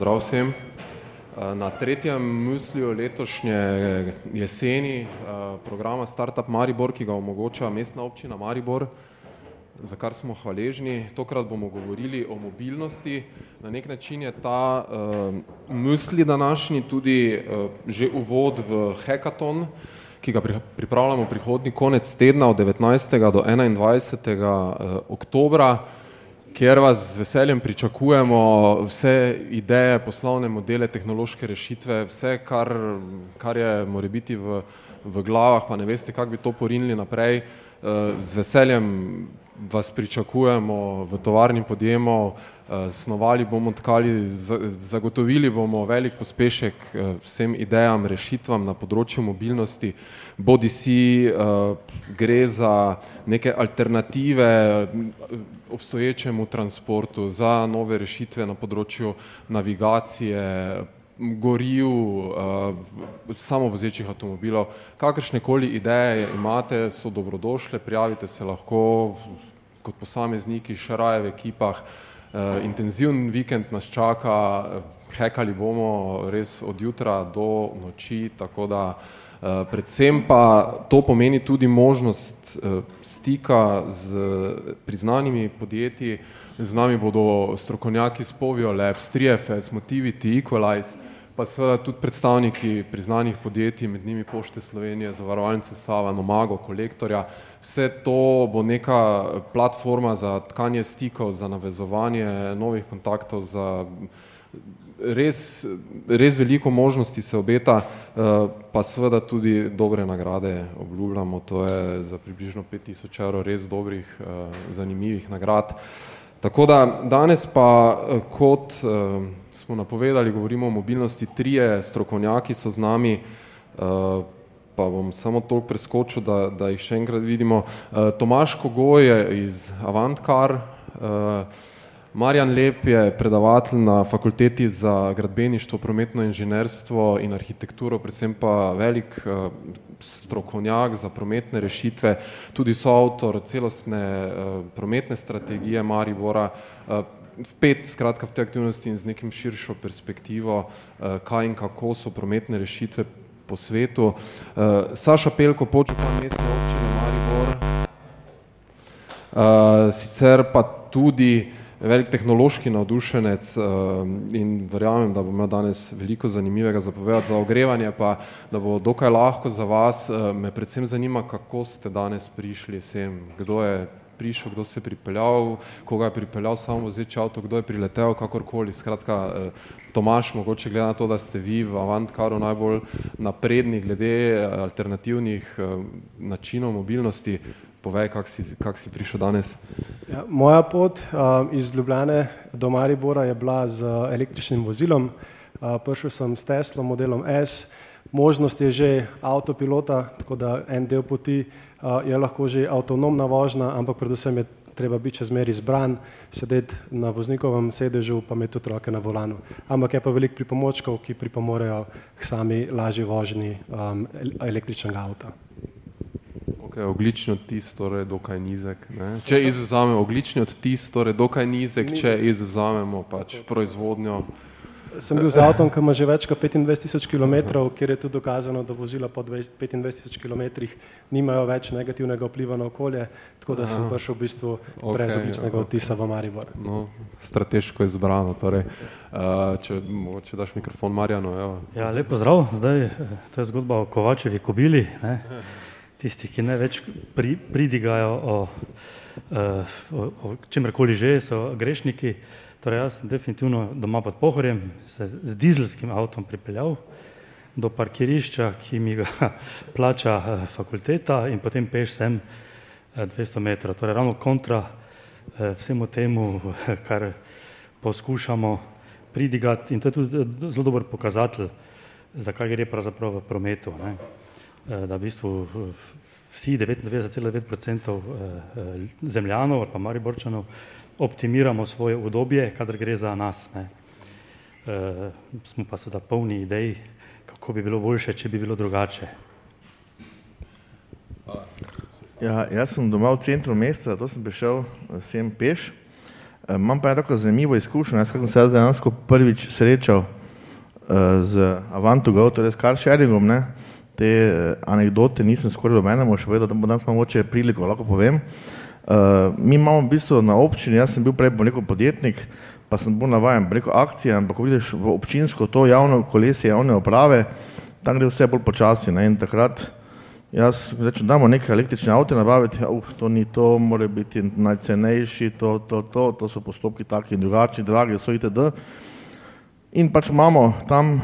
Zdrav vsem. Na tretjem muslju letošnje jeseni programa Startup Maribor, ki ga omogoča Mestna občina Maribor, za kar smo hvaležni. Tokrat bomo govorili o mobilnosti. Na neki način je ta musli današnji tudi že uvod v hekaton, ki ga pripravljamo prihodnji konec tedna od devetnajstega do enaindvajsetega oktobra, kjer vas z veseljem pričakujemo, vse ideje, poslovne modele, tehnološke rešitve, vse, kar, kar je morebiti v v glavah, pa ne veste, kako bi to porinili naprej, z veseljem vas pričakujemo v tovarni podjemov, snovali bomo, tkali, zagotovili bomo velik pospešek vsem idejam, rešitvam na področju mobilnosti, bodisi gre za neke alternative obstoječemu transportu, za nove rešitve na področju navigacije, goriv, samovozečih avtomobilov, kakršnekoli ideje imate, so dobrodošle, prijavite se lahko kot posamezniki še raje v ekipah. Intenziven vikend nas čaka, hekali bomo res od jutra do noči, tako da predvsem pa to pomeni tudi možnost stika s priznanimi podjetji, z nami bodo strokovnjaki s Povio labs, Triefes, Motivity, Equalize, pa seveda tudi predstavniki priznanih podjetij, med njimi Pošte Slovenije, Zavarovalnice Sava, Nomago, Kolektorja, vse to bo neka platforma za tkanje stikov, za navezovanje novih kontaktov, za res, res veliko možnosti se obeta, pa seveda tudi dobre nagrade obljubljamo, to je za približno pet tisoč evrov res dobrih, zanimivih nagrad. Tako da danes pa kot smo napovedali, govorimo o mobilnosti, trije strokovnjaki so z nami, pa bom samo toliko preskočil, da, da jih še enkrat vidimo. Tomaž Kogoj je iz Avantcar, Marjan Lep je predavatelj na Fakulteti za gradbeništvo, prometno inženirstvo in arhitekturo, predvsem pa velik strokovnjak za prometne rešitve, tudi soavtor celostne prometne strategije Maribora, vpet skratka v te aktivnosti in z nekim širšo perspektivo, kaj in kako so prometne rešitve po svetu. Saša Pelko, podžupan Mestne občine Maribor, sicer pa tudi velik tehnološki navdušenec in verjamem, da bo imel danes veliko zanimivega za povedati, za ogrevanje pa, da bo dokaj lahko za vas, me predvsem zanima, kako ste danes prišli sem, kdo je prišel, kdo se je pripeljal, koga je pripeljal samovozeči avto, kdo je priletel, kakorkoli, skratka Tomaž, mogoče glede na to, da ste vi v Avantcaru najbolj napredni glede alternativnih načinov mobilnosti, povej, kako si, kako si prišel danes. Ja, moja pot iz Ljubljane do Maribora je bila z električnim vozilom. Prišel sem s Teslom modelom S, možnost je že avtopilota, tako da en del poti je lahko že avtonomna vožnja, ampak predvsem je treba biti še zmeraj zbran, sedeti na voznikovem sedežu pa imeti tudi roke na volanu. Ampak je pa veliko pripomočkov, ki pripomorejo k sami lažji vožnji električnega avta. Okej, ogljični odtis torej dokaj nizek, ne, če izvzamemo ogljični odtis, torej dokaj nizek, če izvzamemo pač proizvodnjo. Sem bil z avtom, ki ima že več kot petindvajset tisoč kilometrov, kjer je tudi dokazano, da vozila po petindvajset tisoč kilometrih nimajo več negativnega vpliva na okolje, tako da sem prišel v bistvu brez ogljičnega odtisa v Maribor. No, strateško izbrano torej. Če mogoče daš mikrofon Marjanu, evo. Ja, lep pozdrav, zdaj to je zgodba o Kovačevi kobili, ne. Tisti, ki največ pridigajo o o čemerkoli že, so grešniki. Torej jaz sem definitivno doma pod Pohorjem se z dizelskim avtom pripeljal do parkirišča, ki mi ga plača fakulteta, in potem peš sem dvesto metrov, torej ravno kontra vsemu temu, kar poskušamo pridigati, in to je tudi zelo dober pokazatelj, za kaj gre pravzaprav v prometu, ne. Da v bistvu vsi, devetindevetdeset cela devet procentov Zemljanov ali pa Mariborčanov optimiramo svoje udobje, kadar gre za nas, ne. Smo pa seveda polni idej, kako bi bilo boljše, če bi bilo drugače. Ja, jaz sem doma v centru mesta, zato sem prišel sem peš. Imam pa eno zanimivo izkušnjo, jaz sem se dejansko prvič srečal z Avantugo, torej s car sharingom, ne. Te anekdote nisem skoraj nobenemu še povedal, da bom danes mogoče priliko lahko povem. Mi imamo v bistvu na občini, jaz sem bil prej bom rekel podjetnik, pa sem bolj navajen preko akcije, ampak ko vidiš v občinsko to javno kolesje javne uprave, tam gre vse bolj počasi, ne, in takrat jaz rečem, dajmo neke električne avte nabaviti, to ni to, mora biti najcenejši, to, to, to, to so postopki taki in drugačni, dragi so itd. In pač imamo tam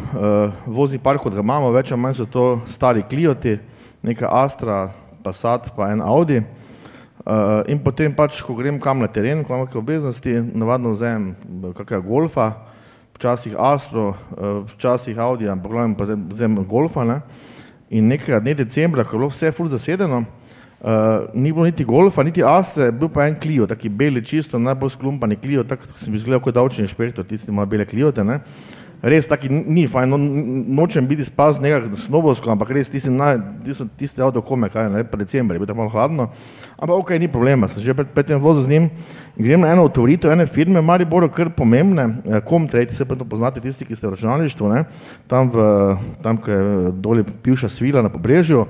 vozni park, kot ga imamo, več ali manj so to stari Clioti, neka Astra, Passat pa en Audi. In potem pač, ko grem kam na teren, ko imam kake obveznosti, navadno vzamem kakega Golfa, včasih Astro, včasih Audija, ampak v glavnem pa vzamem Golfa, ne. In nekega dne decembra, ko je bilo vse ful zasedeno, ni bilo niti Golfa niti Astre, bil pa en Clio, tak beli čisto najbolj sklumpani Clio, tak sem izgledal kot davčni inšpektor, tisti ima bele Cliote, ne. Res tak ni fajn, no, nočem biti spaz nekako snobovsko, ampak res tisti tisto tisti avto komaj kaj, ne, pa december je bilo tako malo hladno, ampak okej, ni problema, sem že pred tem vozil z njim. Grem na eno otvoritev ene firme v Mariboru, kar pomembne, Comtrade, saj pa to poznate tisti, ki ste v računalništvu, ne, tam v, tam, ko je doli bivša svila na Pobrežju,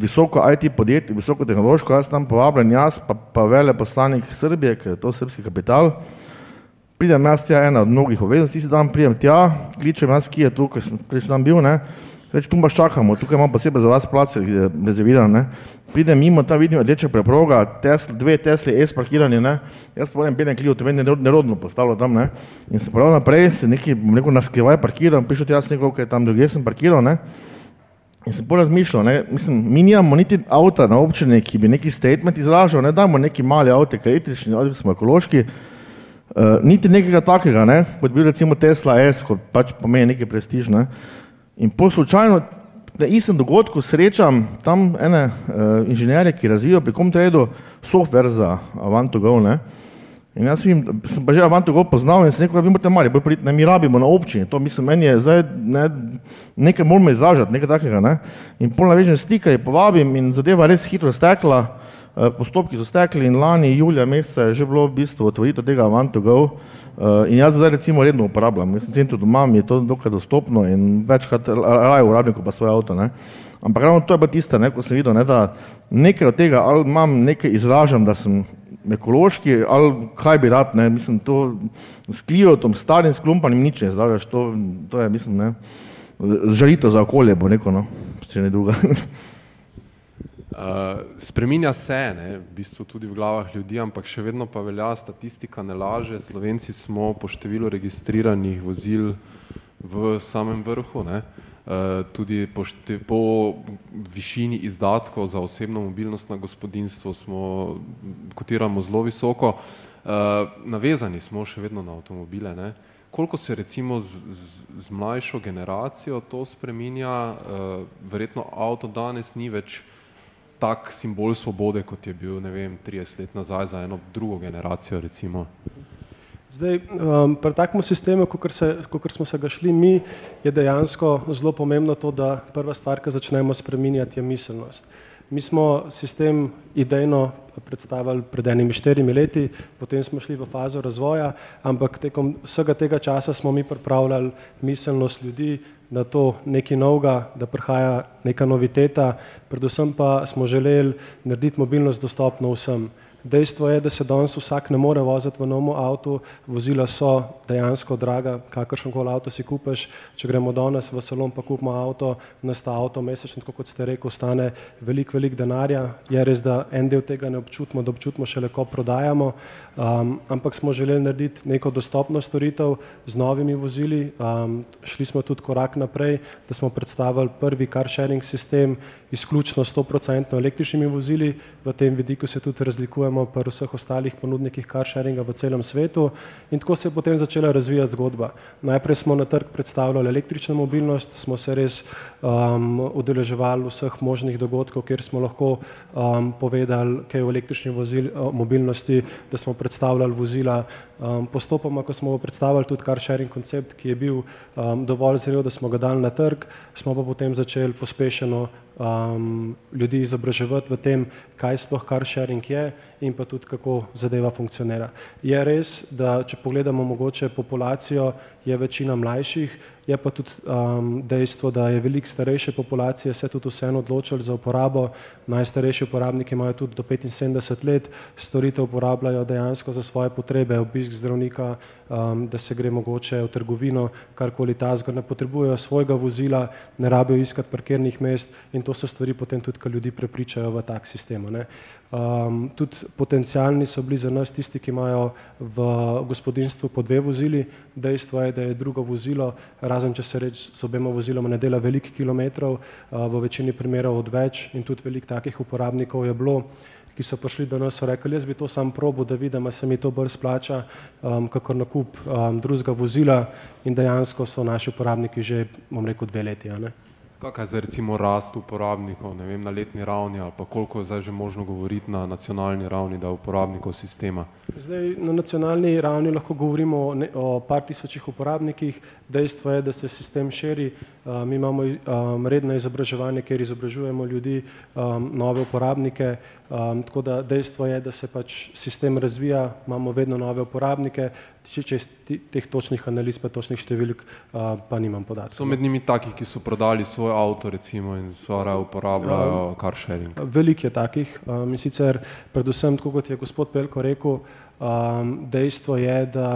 visoko IT-podjetje, visokotehnološko, jaz sem tam povabljen, jaz pa pa veleposlanik Srbije, ker je to srbski kapital. Pridem jaz tja, ena od mnogih obveznosti, tisti dan pridem tja, kličem jaz, kje je to, ko sem prejšnji dan bil, ne, reče: "Tu vas čakamo, tukaj imamo posebej za vas plac rezerviran, ne." Pridem mimo, tam vidim rdeča preproga, dve Tesli S parkirani, ne, jaz pa v enem belem Cliotu, meni nerodno postalo tam, ne. In sem peljal naprej, sem nekaj, bom rekel, na skrivaj parkiral, prišel tja, sem rekel: "Okej, tam drugje sem parkiral, ne." In sem pol razmišljal, ne, mislim, mi nimamo niti avta na občini, ki bi neki statement izražal, ne, dajmo neki mali avto, električni, ali smo ekološki, niti nekega takega, ne, kot bi bil recimo Tesla S, ko pač pomeni neki prestiž, ne. In pol slučajno na istem dogodku srečam tam ene inženirje, ki razvijajo pri Comtradu software za Avanto go, ne. In jaz vidim, sem pa že Avanto go poznal in sem rekel: "Vi morate v Maribor priti, ne, mi rabimo na občini to, mislim, meni je zdaj, ne, nekaj moramo izvažati, nekaj takega, ne." In pol navežem stik, povabim in zadeva je res hitro stekla, postopki so stekli in lani julija meseca je že bilo v bistvu otvoritev tega Avanto go, in jaz zdaj recimo redno uporabljam, jaz sem centru doma, mi je to dokaj dostopno in večkrat raje uporabim kot pa svoj avto, ne. Ampak ravno to je pa tisto, ne, ko sem videl, ne, da nekaj od tega, ali imam nekaj izražam, da sem ekološki, ali kaj bi rad, ne, mislim to s Cliotom, starim sklumpanim nič ne izražaš, to, to je, mislim, ne, žalitev za okolje, bom rekel, no, če ne drugega. spreminja se, ne, v bistvu tudi v glavah ljudi, ampak še vedno pa velja, statistika ne laže, Slovenci smo po številu registriranih vozil v samem vrhu, ne. Tudi po po višini izdatkov za osebno mobilnost na gospodinjstvo smo, kotiramo zelo visoko. Navezani smo še vedno na avtomobile, ne. Koliko se recimo z z z mlajšo generacijo to spreminja, verjetno avto danes ni več tak simbol svobode, kot je bil, ne vem, trideset let nazaj za eno drugo generacijo recimo. Zdaj, pri takem sistemu, kakor smo se ga šli mi, je dejansko zelo pomembno to, da prva stvar, ke začnemo spreminjati, je miselnost. Mi smo sistem idejno predstavili pred enimi štirimi leti, potem smo šli v fazo razvoja, ampak tekom vsega tega časa smo mi pripravljali miselnost ljudi na to nekaj novega, da prihaja neka noviteta, predvsem pa smo želeli narediti mobilnost dostopno vsem. Dejstvo je, da se danes vsak ne more voziti v novem avtu, vozila so dejansko draga, kakršenkoli avto si kupiš, če gremo danes v salon pa kupimo avto, nas ta avto mesečno, tako kot ste rekel, stane veliko, veliko denarja, je res, da en del tega ne občutimo, da občutimo šele, ko prodajamo, ampak smo želeli narediti neko dostopno storitev z novimi vozili, šli smo tudi korak naprej, da smo predstavili prvi car sharing sistem izključno stoprocentno električnimi vozili, v tem vidiku se tudi razlikujemo pri vseh ostalih ponudnikih car sharinga v celem svetu. In tako se je potem začela razvijati zgodba. Najprej smo na trgu predstavljali električno mobilnost, smo se res udeleževali vseh možnih dogodkov, kjer smo lahko povedali kaj o električni mobilnosti, da smo predstavljali vozila, postopoma, ko smo predstavili tudi car sharing koncept, ki je bil dovolj zrel, da smo ga dali na trg, smo pa potem začeli pospešeno um, ljudi izobraževati v tem, kaj sploh car sharing je in pa tudi kako zadeva funkcionira. Je res, da če pogledamo mogoče populacijo, je večina mlajših, je pa tudi um, dejstvo, da je veliko starejše populacije se tudi vseeno odločili za uporabo. Najstarejši uporabniki imajo tudi do 75 let, storitev uporabljajo dejansko za svoje potrebe, obisk zdravnika, um, da se gre mogoče v trgovino, karkoli tazga, ne potrebujejo svojega vozila, ne rabijo iskati parkirnih mest in to so stvari potem tudi, ki ljudi prepričajo v tak sistem. Um, tudi potencijalni so bili za nas tisti, ki imajo v gospodinstvu po dve vozili. Dejstvo je, da je drugo vozilo, razen če se reč z obema voziloma ne dela veliko kilometrov, uh, v večini primerov odveč in tudi veliko takih uporabnikov je bilo, ki so prišli do nas, so rekli, jaz bi to sam probo, da vidim, da se mi to bolj splača, um, kakor nakup um, drugega vozila in dejansko so naši uporabniki že, bom rekel, dve leti. Kakšna je zdaj recimo rast uporabnikov vem, na letni ravni ali pa koliko je zdaj že možno govoriti na nacionalni ravni, da uporabnikov sistema? Zdaj, na nacionalni ravni lahko govorimo o, ne, o par tisočih uporabnikih. Dejstvo je, da se sistem širi. Uh, mi imamo um, redno izobraževanje, kjer izobražujemo ljudi, um, nove uporabnike. Tako da dejstvo je, da se pač sistem razvija, imamo vedno nove uporabnike. Če čez teh točnih analiz, pa točnih številk, pa nimam podatkov. So med njimi taki, ki so prodali svoj avto recimo in skoraj uporabljajo car sharing? Veliko je takih. In sicer predvsem, tako kot je gospod Pelko rekel, dejstvo je, da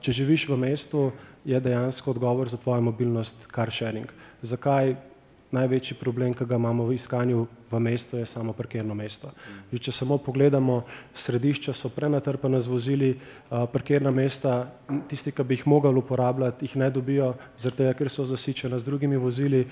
če živiš v mestu, je dejansko odgovor za tvojo mobilnost car sharing. Zakaj? največji problem, ki ga imamo v iskanju v mestu, je samo parkirno mesto. Že če samo pogledamo, središča so prenatrpana z vozili, parkirna mesta, tisti, ki bi jih mogli uporabljati, jih ne dobijo, zaradi tega, ker so zasičena z drugimi vozili.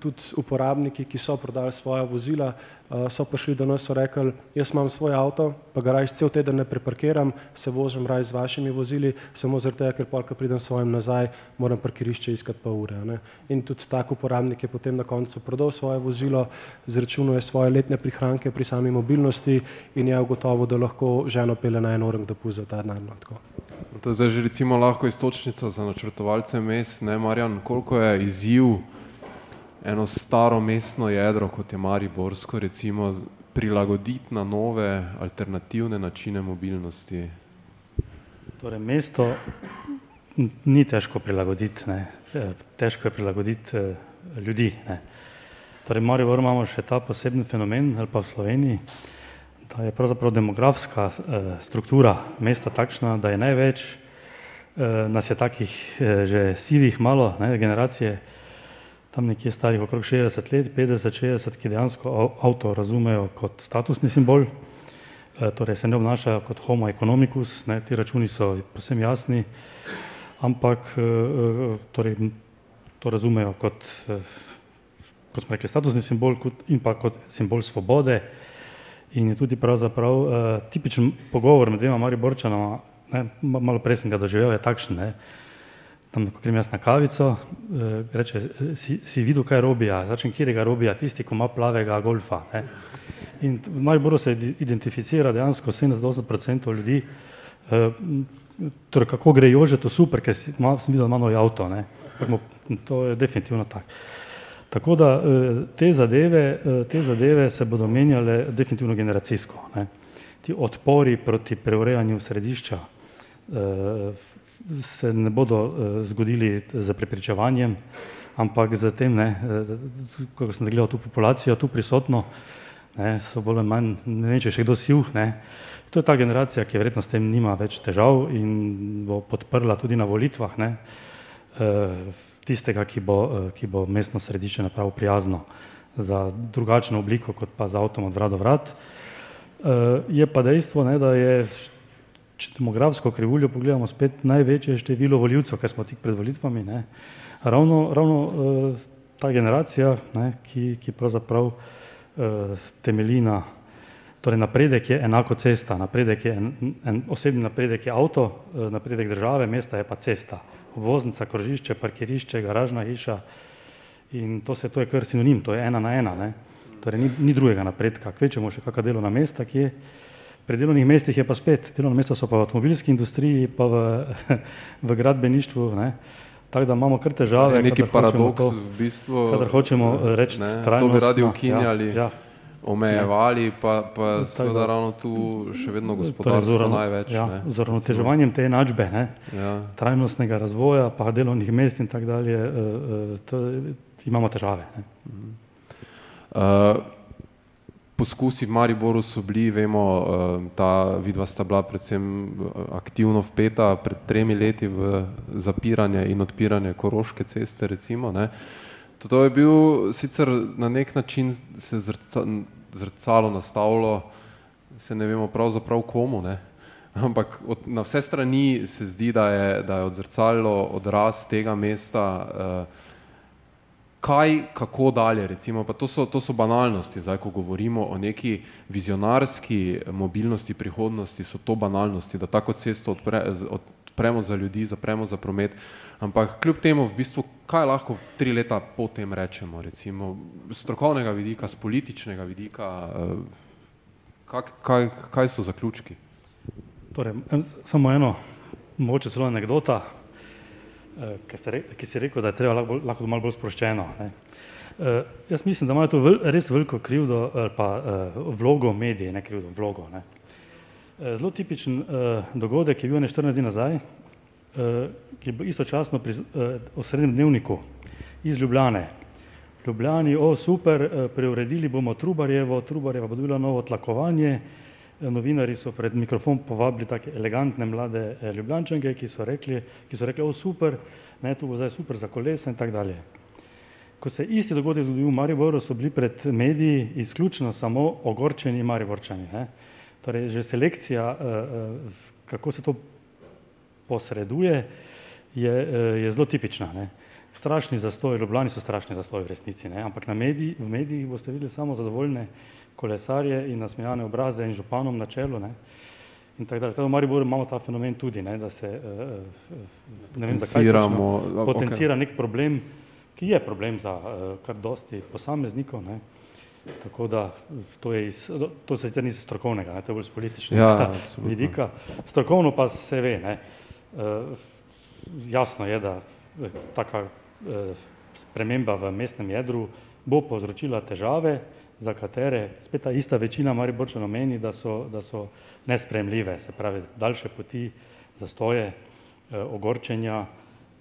Tudi uporabniki, ki so prodali svoja vozila, so prišli do nas in rekli, jaz imam svoj avto, pa ga raj cel teden ne preparkiram, se vozim raj z vašimi vozili, samo zaradi tega, ker polka pridem svojim nazaj, moram parkirišče iskati pa ure. Ne? In tudi tak uporabnik je potem na koncu prodal svoje vozilo, zračunuje svoje letne prihranke pri sami mobilnosti in je ugotovil, da lahko ženo pele na en orang dopust za ta denar. No, to je zdaj že recimo lahko istočnica za načrtovalce mest, ne Marjan, koliko je izziv eno staro mestno jedro, kot je Mariborsko, recimo, prilagoditi na nove alternativne načine mobilnosti? Torej, mesto ni težko prilagoditi, ne. E, težko je prilagoditi e, ljudi. Ne. Torej, Maribor imamo še ta poseben fenomen, ali pa v Sloveniji, da je pravzaprav demografska e, struktura mesta takšna, da je največ, nas je takih že sivih malo, ne, generacije, tam nekje starih okrog 60 let, 50-60, ki dejansko avto razumejo kot statusni simbol, e, torej se ne obnašajo kot homo economicus, ne, ti računi so posebno jasni, ampak e, e, torej, to razumejo kot, kot smo rekli, statusni simbol in pa kot simbol svobode in je tudi pravzaprav tipičen pogovor med dvema Mariborčanama, ne, malo prej sem ga doživel, je takšen, ne, tam, ko grem jaz na kavico, eh, reče, si, si videl, kaj robija, začnem, kje ga robija, tisti, ko ima plavega golfa. Ne? In v Mariboru se identificira dejansko 78% ljudi, eh, torej kako gre Jože, to super, ker si, ma, sem videl, da ima nov avto, ne? to je definitivno tako. Tako da eh, te zadeve, eh, te zadeve se bodo menjale definitivno generacijsko. Ne? Ti odpori proti preurejanju središča, eh, se ne bodo zgodili z prepričevanjem, ampak z tem, ne, uh, ko sem gledal tu populacijo, tu prisotno, ne, so bolj ali manj, ne vem, če še kdo sil, ne. To je ta generacija, ki verjetno s tem nima več težav in bo podprla tudi na volitvah, ne, uh, tistega, ki bo, uh, ki bo mestno središče napravil prijazno za drugačno obliko, kot pa za avtom od vrat do vrat. Uh, je pa dejstvo, ne, da je če demografsko krivuljo pogledamo, spet največje število voljivcev, kaj smo tik pred volitvami, ne, ravno, ravno uh, ta generacija, ne, ki, ki pravzaprav uh, temelji na, torej napredek je enako cesta, napredek je en, en osebni napredek je avto, uh, napredek države, mesta je pa cesta, obvoznica, krožišče, parkirišče, garažna hiša in to se, to je kar sinonim, to je ena na ena, ne, torej ni, ni drugega napredka, kvečemo še kakšna delovna mesta, ki je Pri delovnih mestih je pa spet, delovna mesta so pa v avtomobilski industriji, pa v, v gradbeništvu, ne, Tako da imamo kar težave. Neki paradoks to, v bistvu. Kadar hočemo reči, da to bi radi ukinjali. Ja, ja omejevali, pa, pa seveda ravno tu še vedno gospodarstvo torej največ. Ja, z uravnoteževanjem te enačbe, ja. trajnostnega razvoja, pa delovnih mest in tako dalje, uh, to, imamo težave. Uh, poskusi v Mariboru so bili, vemo, uh, ta vidva sta bila predvsem aktivno vpeta pred tremi leti v zapiranje in odpiranje Koroške ceste, recimo. Ne. To je bil sicer na nek način se zrca, zrcalo nastavilo, se ne vemo pravzaprav komu, ne? ampak od, na vse strani se zdi, da je, da je odzrcalo odraz tega mesta, uh, kaj, kako dalje, recimo, to so, to so banalnosti, zdaj, ko govorimo o neki vizionarski mobilnosti prihodnosti, so to banalnosti, da tako cesto odpre, odpremo za ljudi, zapremo za promet, ampak kljub temu v bistvu, kaj lahko tri leta potem rečemo, recimo, strokovnega vidika, z političnega vidika, eh, kaj, kaj, kaj so zaključki? Torej, samo eno, mogoče celo anekdota, eh, ki si rekel, da je treba lahko, lahko malo bolj sproščeno. Ne. Uh, jaz mislim, da imajo tu vel, res veliko krivdo, ali pa uh, vlogo medije, ne krivdo, vlogo. Ne. Uh, zelo tipičen uh, dogodek je bil ne 14 dni nazaj, ki je bil istočasno pri eh, osrednjem dnevniku iz Ljubljane. Ljubljani, o super, eh, preuredili bomo Trubarjevo, Trubarjeva bo dobila novo tlakovanje, novinari so pred mikrofon povabili take elegantne mlade Ljubljančanke, ki so rekli, ki so rekli, o super, ne, tu bo zdaj super za kolesa in tako dalje. Ko se isti dogodek zgodil v Mariboru, so bili pred mediji izključno samo ogorčeni Mariborčani. Ne. Torej, že selekcija, kako se to posreduje, je, eh, je zelo tipična. Ne. Strašni zastoj, Ljubljani so strašni zastoj v resnici, ne. ampak na mediji, v medijih boste videli samo zadovoljne kolesarje in nasmejane obraze in županom na čelu. Ne. In tako dalje. V Mariboru imamo ta fenomen tudi, ne, da se uh, ne vem, zakaj točno, potencira okay. nek problem, ki je problem za kar dosti posameznikov. Ne. Tako da to, je iz, to se sicer ni strokovnega, ne, to je bolj z političnega ja, vidika. Strokovno pa se ve. Ne. Uh, Uh, jasno je, da eh, taka uh, sprememba v mestnem jedru bo povzročila težave, za katere spet ta ista večina Mariborčanov meni, da so, da so nespremljive, se pravi daljše poti, zastoje, uh, ogorčenja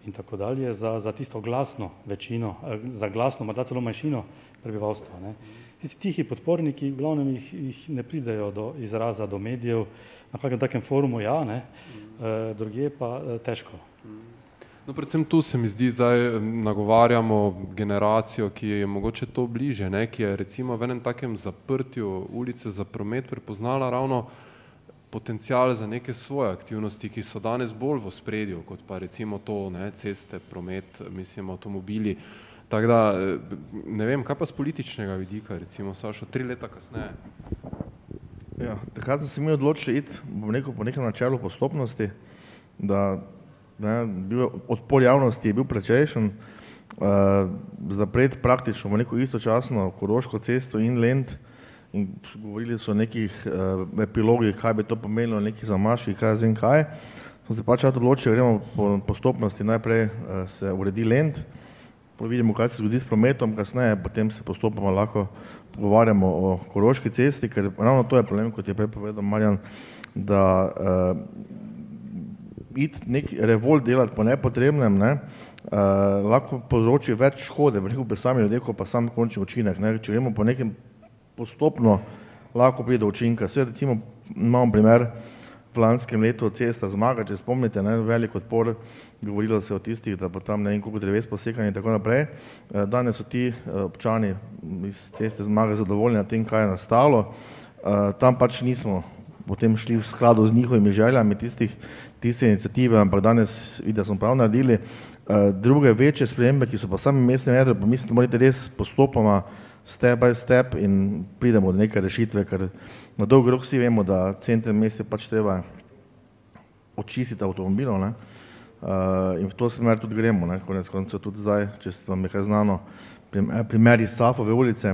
in tako dalje za, za tisto glasno večino, uh, za glasno, morda celo manjšino prebivalstva. Ne. Tisti tihi podporniki, v glavnem jih, jih ne pridejo do izraza, do medijev, na kakem takem forumu ja, ne, Eh, drugje pa eh, težko. No, predvsem tu se mi zdi, zdaj nagovarjamo generacijo, ki je mogoče to bliže, ne, ki je recimo v enem takem zaprtju ulice za promet prepoznala ravno potencial za neke svoje aktivnosti, ki so danes bolj v spredju, kot pa recimo to, ne, ceste, promet, mislim, avtomobili. Tako da, eh, ne vem, kaj pa z političnega vidika, recimo, Sašo, tri leta kasneje? Ja, takrat sem se mi odločil iti neko, po nekem načelu postopnosti, da ne, bil, odpor javnosti je bil prečejšen, uh, zapreti praktično v neko istočasno Koroško cesto in Lent in govorili so o nekih uh, epilogih, kaj bi to pomenilo, neki zamaški, kaj zvem kaj. Sem se pač odločil, gremo po postopnosti, najprej uh, se uredi Lent, vidimo, kaj se zgodi s prometom, kasneje potem se postopoma lahko pogovarjamo o Koroški cesti, ker ravno to je problem, kot je prej povedal Marjan, da uh, iti nek revolt delati po nepotrebnem, ne, uh, lahko povzroči več škode, veliko pa sami ljudje, kot pa sam končni učinek. Ne. Če gremo po nekem postopno, lahko pride do učinka. Vse recimo imamo primer v lanskem letu cesta zmaga, če spomnite, ne, velik odpor govorilo se o tistih, da bo tam ne vem koliko dreves posekanje in tako naprej. Eh, danes so ti eh, občani iz ceste zmage zadovoljni na tem, kaj je nastalo. Eh, tam pač nismo potem šli v skladu z njihovimi željami tistih, tiste inicijative, ampak danes vidim, da smo prav naredili. Druge večje spremembe, ki so pa sami mestni jedro, pa mislim, da morate res postopoma step by step in pridemo do neke rešitve, ker na dolgi rok vsi vemo, da center mesta pač treba očistiti avtomobilov. Ne? Uh, in v to smer tudi gremo, ne? konec koncev tudi zdaj, če vam je kaj znano, eh, primer iz Safove ulice,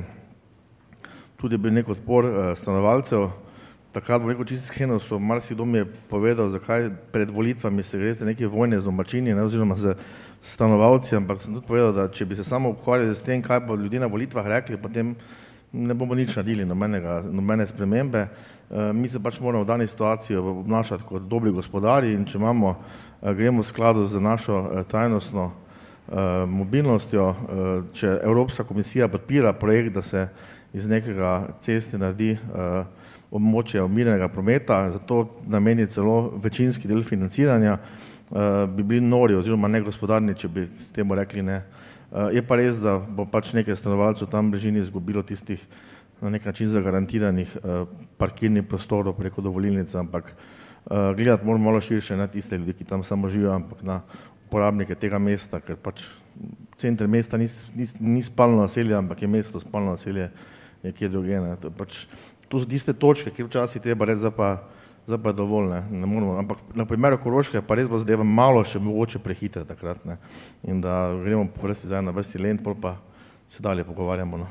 tudi je bil nek odpor uh, stanovalcev, takrat bo rekel čisto skeno, so marsikdo mi je povedal, zakaj pred volitvami se greste neke vojne z domačini, ne? oziroma z stanovalci, ampak sem tudi povedal, da če bi se samo ukvarjali s tem, kaj bo ljudje na volitvah rekli, potem ne bomo nič naredili, nobenega, nobene spremembe. E, mi se pač moramo v dani situaciji obnašati kot dobri gospodari in če imamo, e, gremo v skladu z našo e, trajnostno mobilnostjo, če Evropska komisija podpira projekt, da se iz nekega ceste naredi območje umirjenega prometa, zato nameni celo večinski del financiranja, bi bili nori oziroma negospodarni, če bi temu rekli ne. Je pa res, da bo pač nekaj stanovalcev tam v bližini izgubilo tistih na nek način zagarantiranih parkirnih prostorov preko dovolilnice, ampak gledati moramo malo širše na tiste ljudi, ki tam samo živijo, ampak na uporabnike tega mesta, ker pač center mesta ni, ni, ni spalno naselje, ampak je mesto spalno naselje nekje druge. Ne. To, pač, to so tiste točke, kjer včasih treba reči, da pa zdaj pa je dovolj, ne, ne moramo, ampak na primeru Koroške pa res bo zadeva malo še mogoče prehitra takrat, ne, in da gremo po vrsti zdaj na vrsti lent, pol pa se dalje pogovarjamo, no.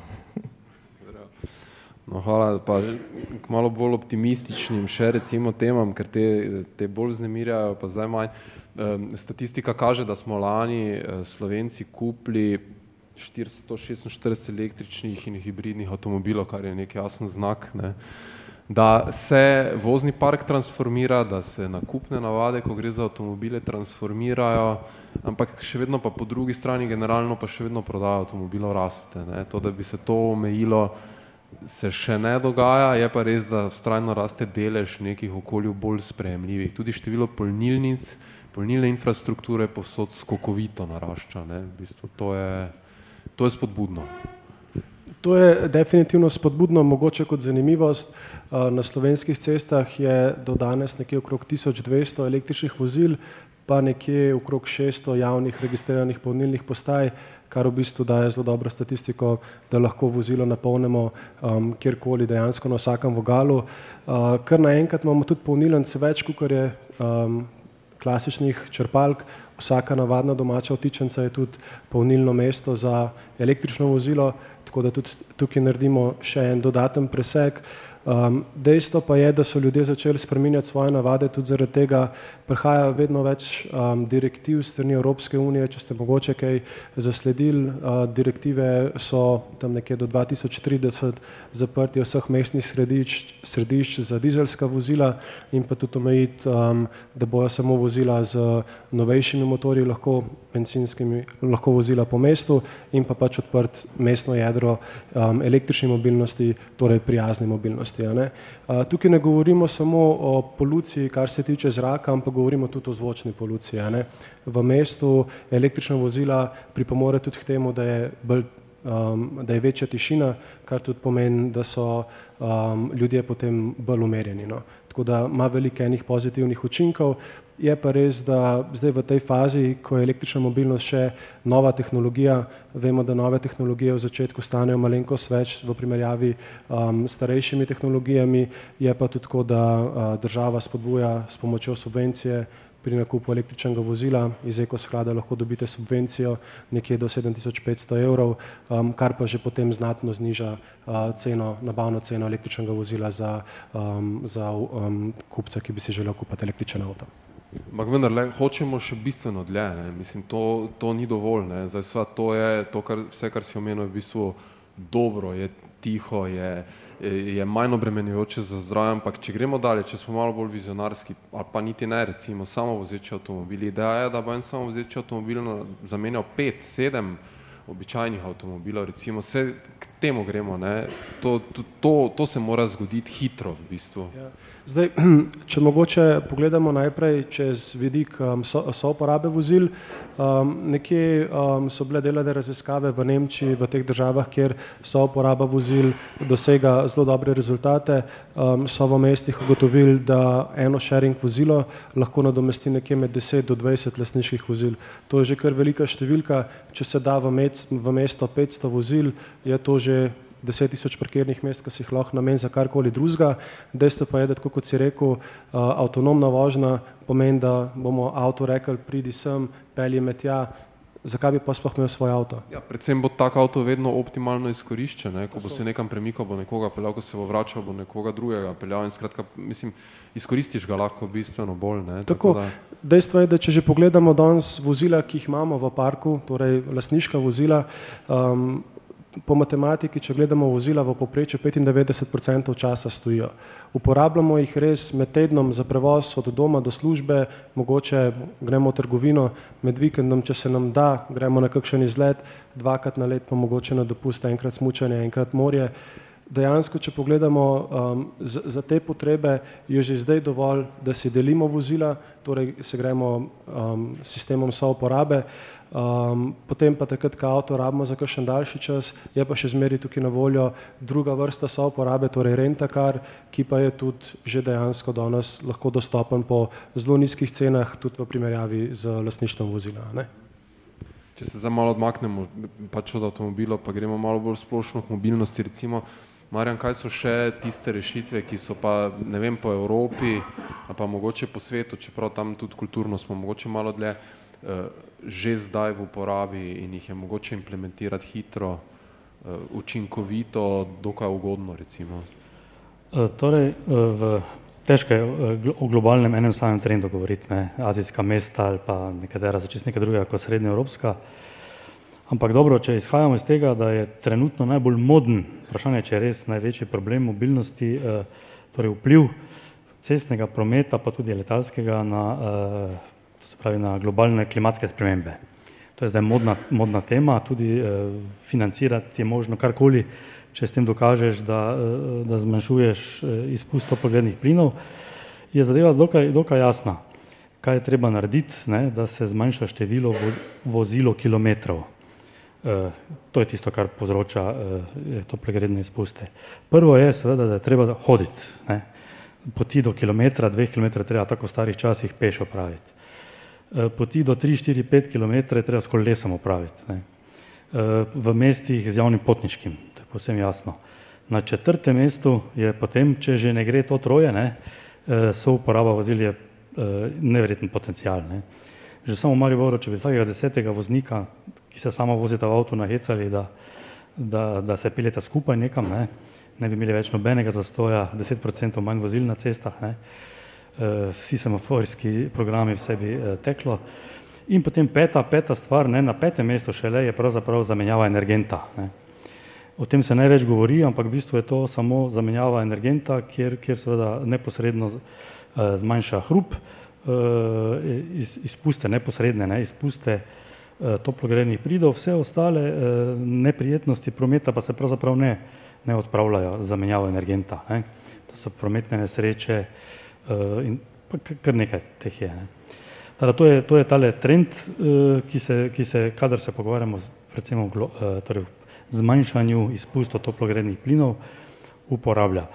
No, hvala, pa k malo bolj optimističnim še recimo temam, ker te, te bolj znemirjajo, pa zdaj manj. Statistika kaže, da smo lani eh, Slovenci kupili 446 električnih in hibridnih avtomobilov, kar je nek jasen znak. Ne da se vozni park transformira, da se nakupne navade, ko gre za avtomobile, transformirajo, ampak še vedno pa po drugi strani generalno pa še vedno prodaja avtomobilov raste. Ne. To, da bi se to omejilo, se še ne dogaja, je pa res, da vztrajno raste delež nekih okolju bolj sprejemljivih. Tudi število polnilnic, polnilne infrastrukture povsod skokovito narašča. Ne. V bistvu to je, to je spodbudno. To je definitivno spodbudno, mogoče kot zanimivost. Na slovenskih cestah je do danes nekje okrog 1200 električnih vozil, pa nekje okrog 600 javnih registriranih polnilnih postaj, kar v bistvu daje zelo dobro statistiko, da lahko vozilo napolnimo um, kjerkoli dejansko na vsakem vogalu. Uh, kar naenkrat imamo tudi polnilence več, kot je um, klasičnih črpalk, vsaka navadna domača vtičenca je tudi polnilno mesto za električno vozilo, tako da tudi tukaj naredimo še en dodaten preseg. Um, dejstvo pa je, da so ljudje začeli spreminjati svoje navade, tudi zaradi tega prihaja vedno več um, direktiv strani Evropske unije, če ste mogoče kaj zasledili, uh, direktive so tam nekje do 2030 zaprti vseh mestnih središč, središč za dizelska vozila in pa tudi omejiti, um, da bojo samo vozila z novejšimi motorji, lahko bencinskimi, lahko vozila po mestu in pa pač odprt mestno jedro um, električni mobilnosti, torej prijazni mobilnosti varnosti. Ne. Tukaj ne govorimo samo o poluciji, kar se tiče zraka, ampak govorimo tudi o zvočni poluciji. Ne. V mestu električna vozila pripomore tudi k temu, da je, bolj, um, da je večja tišina, kar tudi pomeni, da so um, ljudje potem bolj umerjeni. No. Tako da ima veliko enih pozitivnih učinkov. Je pa res, da zdaj v tej fazi, ko je električna mobilnost še nova tehnologija, vemo, da nove tehnologije v začetku stanejo malenkost več v primerjavi um, s starejšimi tehnologijami, je pa tudi tako, da uh, država spodbuja s pomočjo subvencije pri nakupu električnega vozila iz ekosklada lahko dobite subvencijo nekje do 7500 evrov, um, kar pa že potem znatno zniža uh, ceno, nabavno ceno električnega vozila za, um, za um, kupca, ki bi si želel kupiti električen avto. Ampak vendar, le, hočemo še bistveno dlje, ne? mislim, to, to ni dovolj, zdaj sva, to je, to, kar, vse, kar si omenil, je v bistvu dobro, je tiho, je, je manj obremenjujoče za zdravje, ampak če gremo dalje, če smo malo bolj vizionarski, ali pa niti ne, recimo, samo vozeči avtomobili, ideja je, da bo en samo vozeči avtomobil zamenjal pet, sedem običajnih avtomobilov, recimo, vse k temu gremo, ne? To, to, to, to se mora zgoditi hitro v bistvu. Ja. Zdaj, če mogoče pogledamo najprej čez vidik um, so, so uporabe vozil, um, nekje um, so bile delane raziskave v Nemčiji, v teh državah, kjer so uporaba vozil dosega zelo dobre rezultate, um, so v mestih ugotovili, da eno sharing vozilo lahko nadomesti nekje med 10 do 20 lasniških vozil. To je že kar velika številka, če se da v, med, v mesto 500 vozil, je to že deset tisoč parkirnih mest, ki si jih lahko namen za karkoli drugega. Dejstvo pa je, da tako kot si rekel, avtonomna vožnja pomeni, da bomo avto rekel, pridi sem, pelji me tja, zakaj bi pa sploh imel svoj avto? Ja, predvsem bo tak avto vedno optimalno izkoriščen, ne? ko bo se nekam premikal, bo nekoga peljal, ko se bo vračal, bo nekoga drugega peljal in skratka, mislim, izkoristiš ga lahko bistveno bolj. Ne? Tako, Tako da... Dejstvo je, da če že pogledamo danes vozila, ki jih imamo v parku, torej lasniška vozila, um, po matematiki, če gledamo vozila v poprečju 95% časa stojijo. Uporabljamo jih res med tednom za prevoz od doma do službe, mogoče gremo v trgovino, med vikendom, če se nam da, gremo na kakšen izlet, dvakrat na let pa mogoče na dopust, enkrat smučanje, enkrat morje. Dejansko, če pogledamo um, za, za te potrebe, je že zdaj dovolj, da si delimo vozila, torej se gremo um, sistemom souporabe, Um, potem pa takrat, ko avto rabimo za kakšen daljši čas, je pa še zmeri tukaj na voljo druga vrsta souporabe, torej rentakar, ki pa je tudi že dejansko danes lahko dostopen po zelo nizkih cenah, tudi v primerjavi z lasništvom vozila. Ne? Če se zdaj malo odmaknemo pač od avtomobila, pa gremo malo bolj splošno k mobilnosti, recimo, Marjan, kaj so še tiste rešitve, ki so pa, ne vem, po Evropi, pa mogoče po svetu, čeprav tam tudi kulturno smo mogoče malo dlje, že zdaj v uporabi in jih je mogoče implementirati hitro, eh, učinkovito, dokaj ugodno recimo? Eh, torej, v težko je o globalnem enem samem trendu govoriti, ne, azijska mesta ali pa nekatera so čist nekaj drugega kot srednja evropska, ampak dobro, če izhajamo iz tega, da je trenutno najbolj moden, vprašanje, če je res največji problem mobilnosti, torej vpliv cestnega prometa, pa tudi letalskega na pravi na globalne klimatske spremembe. To je zdaj modna, modna tema, tudi eh, financirati je možno karkoli, če s tem dokažeš, da, eh, da zmanjšuješ eh, izpust toplogrednih plinov, je zadeva dokaj, dokaj jasna, kaj je treba narediti, ne, da se zmanjša število vo, vozilo kilometrov. Eh, to je tisto, kar povzroča eh, toplogredne izpuste. Prvo je seveda, da je treba hoditi. Ne. Poti do kilometra, dveh kilometrov treba tako v starih časih pešo praviti. Eh, poti do 3, 4, 5 km je treba s kolesom opraviti. Ne. Eh, v mestih z javnim potniškim, to je posebno jasno. Na četrtem mestu je potem, če že ne gre to troje, ne, eh, so uporaba vozil je neverjeten potencial. Ne. Že samo v Mariboru, če bi vsakega desetega voznika, ki se samo vozita v avtu, nahecali, da, da, da se peljeta skupaj nekam, ne, ne bi imeli več nobenega zastoja, 10% manj vozil na cestah. Ne. Eh, vsi semaforski programi vse bi eh, teklo. In potem peta, peta stvar, ne, na petem mestu šele je pravzaprav zamenjava energenta. Ne. O tem se največ govori, ampak v bistvu je to samo zamenjava energenta, kjer, kjer seveda neposredno uh, zmanjša hrup, iz, izpuste neposredne, ne, izpuste toplogrednih pridov, vse ostale neprijetnosti prometa pa se pravzaprav ne, ne odpravljajo z zamenjavo energenta. Ne. To so prometne nesreče, in kar nekaj teh je. Ne. Tada, to je, to je tale trend, uh, ki, se, ki se, kadar se pogovarjamo predvsem o uh, torej zmanjšanju izpustov toplogrednih plinov, uporablja.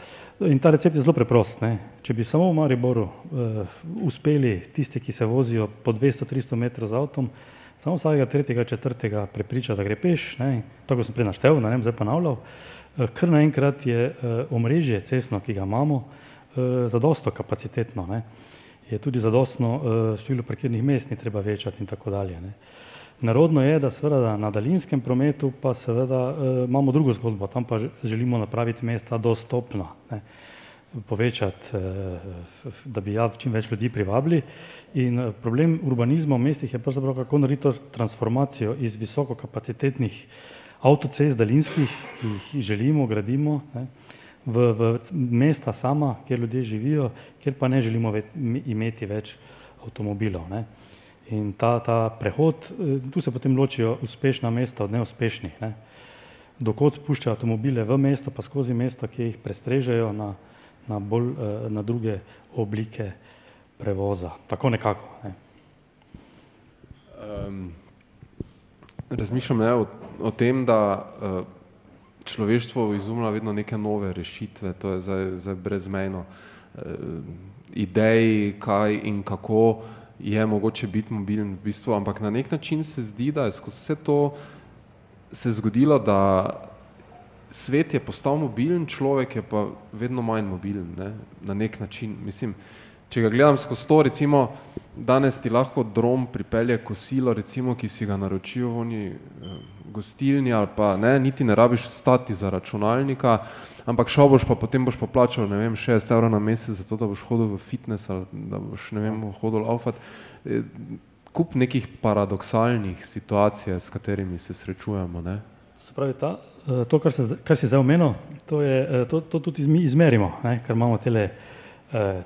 In ta recept je zelo preprost. Ne. Če bi samo v Mariboru uh, uspeli tisti, ki se vozijo po 200-300 metrov z avtom, samo vsakega tretjega, četrtega prepriča, da gre peš, ne. tako sem prej naštel, ne vem, zdaj ponavljal, uh, kar naenkrat je uh, omrežje cestno, ki ga imamo, uh, Eh, zadostno kapacitetno, ne. je tudi zadostno eh, število parkirnih mest, ni treba večati in tako dalje. Ne. Narodno je, da seveda na daljinskem prometu pa seveda eh, imamo drugo zgodbo, tam pa želimo napraviti mesta dostopna, ne. povečati, da bi ja čim več ljudi privabili in problem urbanizma v mestih je pravzaprav kako narediti to transformacijo iz visokokapacitetnih avtocest daljinskih, ki jih želimo, gradimo, ne, v, v mesta sama, kjer ljudje živijo, kjer pa ne želimo ve, imeti več avtomobilov. Ne. In ta, ta prehod, eh, tu se potem ločijo uspešna mesta od neuspešnih. Ne. Dokot spuščajo avtomobile v mesto, pa skozi mesta, ki jih prestrežejo na, na, bolj, eh, na druge oblike prevoza. Tako nekako. Ne. Um, razmišljam ne, o, o tem, da uh, človeštvo izumlja vedno neke nove rešitve, to je zdaj, zdaj brezmejno. E, idej, kaj in kako je mogoče biti mobilen v bistvu, ampak na nek način se zdi, da je skozi vse to se zgodilo, da svet je postal mobilen, človek je pa vedno manj mobilen, ne? na nek način. Mislim, če ga gledam skozi to, recimo, danes ti lahko drom pripelje kosilo, recimo, ki si ga naročijo v oni eh, gostilni ali pa ne, niti ne rabiš stati za računalnika, ampak šel boš pa potem boš pa plačal, ne vem, 6 evrov na mesec za to, da boš hodil v fitness ali da boš, ne vem, hodil laufat. Eh, kup nekih paradoksalnih situacij, s katerimi se srečujemo, ne. Se pravi, ta, eh, to, kar, se, kar si zdaj omenil, to, je, to, to tudi mi izmerimo, ne, ker imamo tele eh,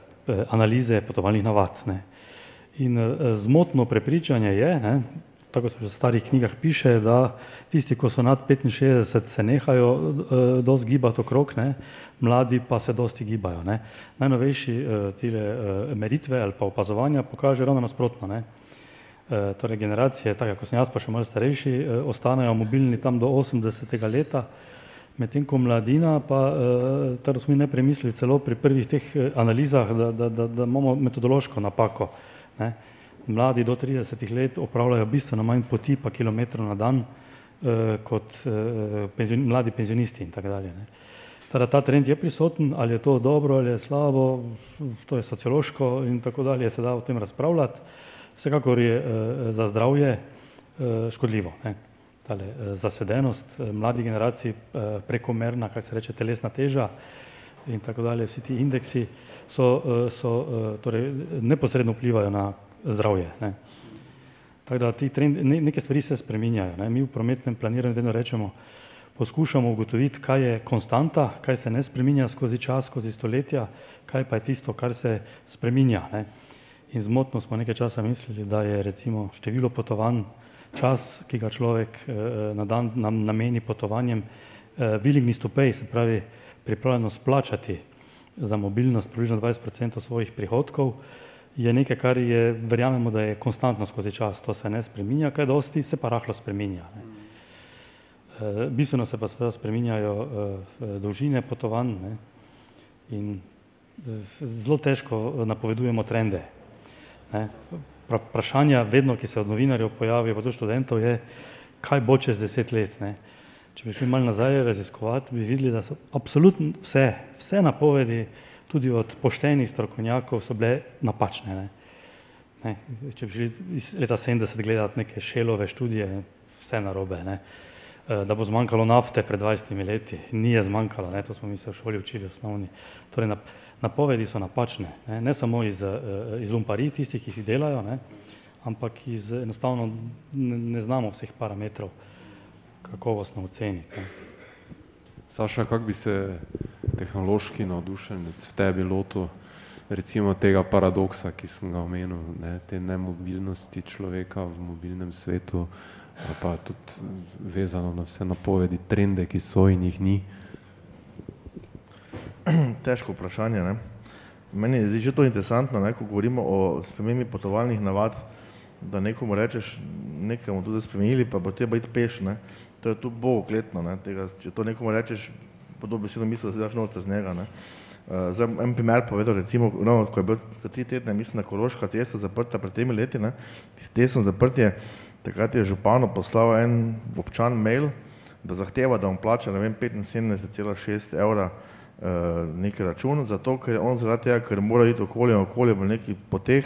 analize potovalnih navad. Ne. In uh, zmotno prepričanje je, ne, tako se v starih knjigah piše, da tisti, ko so nad 65, se nehajo uh, dosti gibati okrog, ne, mladi pa se dosti gibajo. Ne. Najnovejši uh, tile uh, meritve ali pa opazovanja pokaže ravno nasprotno. Ne. Uh, torej generacije, tako kot sem jaz, pa še malo starejši, uh, ostanejo mobilni tam do 80. leta, medtem ko mladina, pa uh, tako smo mi ne premislili celo pri prvih teh analizah, da, da, da, da imamo metodološko napako. Ne. Mladi do 30 let opravljajo bistveno manj poti pa kilometrov na dan eh, kot eh, penzion, mladi penzionisti in tako dalje. Ne. Tada ta trend je prisoten, ali je to dobro ali je slabo, to je sociološko in tako dalje, se da o tem razpravljati. Vsekakor je eh, za zdravje eh, škodljivo. Ne. Tale, eh, zasedenost eh, mladih generacij, eh, prekomerna, kaj se reče, telesna teža in tako dalje, vsi ti indeksi so, eh, so eh, torej, neposredno vplivajo na zdravje. Ne. Tako da ti trend, ne, neke stvari se spreminjajo. Ne. Mi v prometnem planiranju vedno rečemo, poskušamo ugotoviti, kaj je konstanta, kaj se ne spreminja skozi čas, skozi stoletja, kaj pa je tisto, kar se spreminja. Ne. In zmotno smo nekaj časa mislili, da je recimo število potovanj, čas, ki ga človek eh, na dan nam nameni potovanjem, willingness to pay, se pravi pripravljenost plačati za mobilnost približno 20% svojih prihodkov, je nekaj, kar je, verjamemo, da je konstantno skozi čas, to se ne spreminja, kaj dosti, se pa rahlo spreminja. Ne. E, bistveno se pa seveda spreminjajo e, dolžine potovanj ne. in zelo težko napovedujemo trende. Ne. Vprašanja vedno, ki se od novinarjev pojavijo, pa tudi študentov, je, kaj bo čez deset let. Ne. Če bi šli malo nazaj raziskovati, bi videli, da so absolutno vse, vse napovedi, tudi od poštenih strokovnjakov, so bile napačne. Ne. Ne, če bi šli iz leta 70 gledati neke šelove študije, vse narobe. Ne. E, da bo zmanjkalo nafte pred 20 leti, ni je zmanjkalo, ne, to smo mi se v šoli učili osnovni. Torej, napovedi so napačne, ne, ne samo iz, e, iz lumpari, tisti, ki jih delajo, ne, ampak iz enostavno ne, ne znamo vseh parametrov kakovostno oceniti. Saša, kako bi se tehnološki navdušenec v tebi lotil recimo tega paradoksa, ki sem ga omenil, ne, te nemobilnosti človeka v mobilnem svetu, pa tudi vezano na vse napovedi, trende, ki so in jih ni? Težko vprašanje. Ne? Meni je že to interesantno, ne, ko govorimo o spremembi potovalnih navad, da nekomu rečeš, nekaj bomo tudi spremenili, pa bo treba iti peš. Ne? To je tu bogokletno, ne, tega, če to nekomu rečeš, podobno si misli, da si daš novce z njega. Ne. Uh, zdaj, en primer povedal, recimo, no, ko je bil za tri tedne, mislim, da Koroška cesta zaprta pred temi leti, ne, tesno zaprtje, takrat je župano poslal en občan mail, da zahteva, da mu plača, ne vem, 75,6 evra uh, neki račun, zato ker on zaradi tega, ker mora iti okolje okolje v neki poteh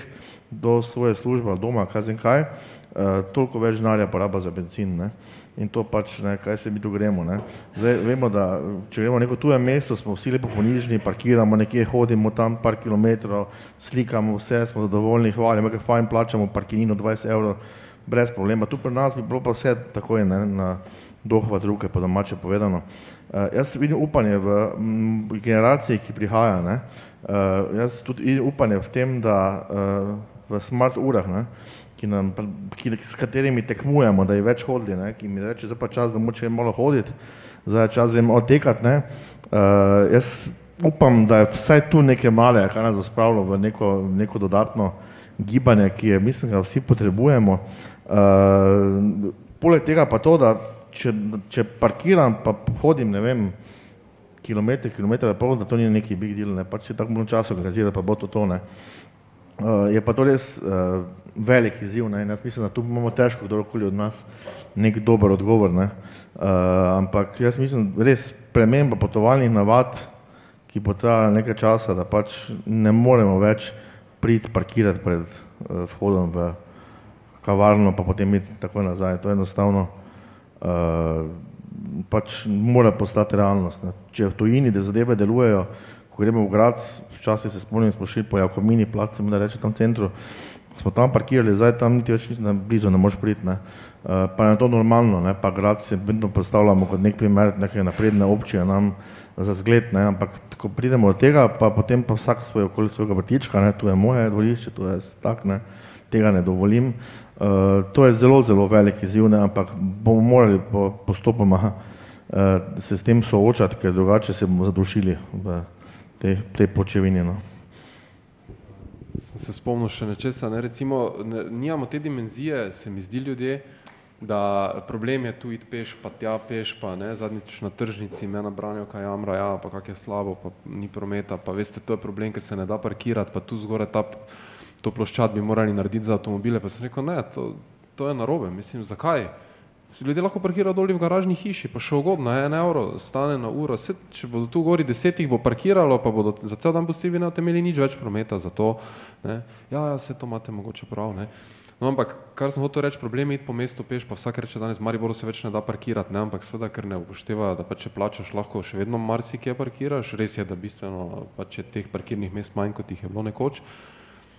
do svoje službe, doma, kaj zim kaj, uh, toliko več denarja poraba za benzin. Ne. Uh, in to pač, ne, kaj se mi tu gremo. Ne. Zdaj vemo, da če gremo v neko tuje mesto, smo vsi lepo ponižni, parkiramo nekje, hodimo tam par kilometrov, slikamo vse, smo zadovoljni, hvalimo, kaj fajn plačamo parkinino 20 evrov, brez problema. Tu pri nas bi bilo pa vse takoj ne, na dohvat ruke, po domače povedano. Uh, jaz vidim upanje v m, generaciji, ki prihaja. Ne. Uh, jaz tudi upanje v tem, da uh, v smart urah, ne, ki nam, ki, s katerimi tekmujemo, da je več hodili, ne, ki mi reče, zdaj pa čas, da moče malo hoditi, zdaj je čas, da jim odtekati. Ne. Uh, jaz upam, da je vsaj tu nekaj male, kar nas bo spravilo v neko, neko dodatno gibanje, ki je, mislim, da vsi potrebujemo. Uh, poleg tega pa to, da če, če parkiram, pa hodim, ne vem, kilometre, kilometre, pol, da to ni neki big deal, ne, pa če tako malo časa organizira, pa bo to to, ne. Je pa to res uh, velik izziv. Ne? Jaz mislim, da tu imamo težko, kdorkoli od nas, nek dober odgovor. Ne? Uh, ampak jaz mislim, res prememba potovalnih navad, ki bo trajala nekaj časa, da pač ne moremo več priti parkirati pred vhodom v kavarno, pa potem iti tako nazaj. To je enostavno pač mora postati realnost. Ne. Če v tujini, da zadeve delujejo, ko gremo v grad, včasih se spomnim, smo šli po Jakomini mu da reče tam centru, smo tam parkirali, zdaj tam niti več nisem blizu, ne moreš priti, ne. Uh, pa je to normalno, ne, pa grad se vedno postavljamo kot nek primer neke napredne občine nam za zgled, ne, ampak ko pridemo od tega, pa potem pa vsak svoj okoli svojega vrtička, ne, tu je moje dvorišče, tu je tak, ne, tega ne dovolim. Uh, to je zelo, zelo velik izziv, ne, ampak bomo morali po, postopoma uh, se s tem soočati, ker drugače se bomo zadušili v tej, tej počevini. No. Sem se spomnil še nečesa, ne, recimo, ne, nijamo te dimenzije, se mi zdi ljudje, da problem je tu iti peš, pa tja peš, pa ne, zadnjič na tržnici me nabranijo, kaj jamra, ja, pa kak je slabo, pa ni prometa, pa veste, to je problem, ker se ne da parkirati, pa tu zgore ta, to ploščad bi morali narediti za avtomobile, pa sem rekel, ne, to, to je narobe, mislim, zakaj? Ljudje lahko parkirajo dolje v garažni hiši, pa še ugodno, en evro stane na uro. Vse, če bodo tu gori deset jih bo parkiralo, pa bodo za cel dan pustili, ne boste imeli nič več prometa za to. Ne. Ja, ja, vse to imate mogoče prav. No, ampak, kar sem hotel reči, problem je iti po mestu peš, pa vsak reče danes, Mariboru se več ne da parkirati, ne, ampak seveda, ker ne upoštevajo, da pa če plačaš, lahko še vedno marsikje parkiraš, res je, da bistveno pač je teh parkirnih mest manj, kot jih je bilo nekoč.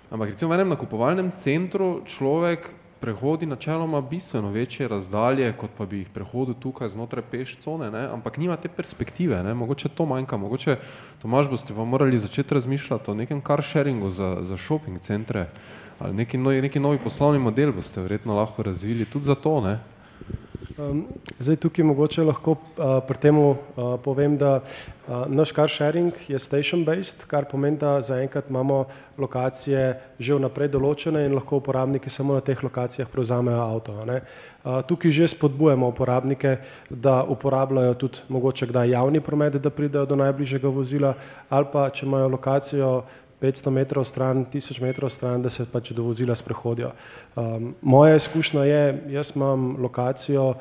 Ampak recimo v enem nakupovalnem centru človek prehodi načeloma bistveno večje razdalje, kot pa bi jih prehodil tukaj znotraj peš cone, ne? ampak nima te perspektive, ne? mogoče to manjka, mogoče, Tomaž, boste pa morali začeti razmišljati o nekem car sharingu za, za shopping centre ali neki novi, neki novi poslovni model boste verjetno lahko razvili tudi za to, ne? Um, zdaj tukaj mogoče lahko uh, pri tem uh, povem, da uh, naš car sharing je station based, kar pomeni, da zaenkrat imamo lokacije že vnaprej določene in lahko uporabniki samo na teh lokacijah prevzamejo avto. Ne. Uh, tukaj že spodbujamo uporabnike, da uporabljajo tudi mogoče kdaj javni promet, da pridejo do najbližjega vozila ali pa če imajo lokacijo 500 metrov stran, 1000 metrov stran, da se pač do vozila sprehodijo. Um, moja izkušnja je, jaz imam lokacijo,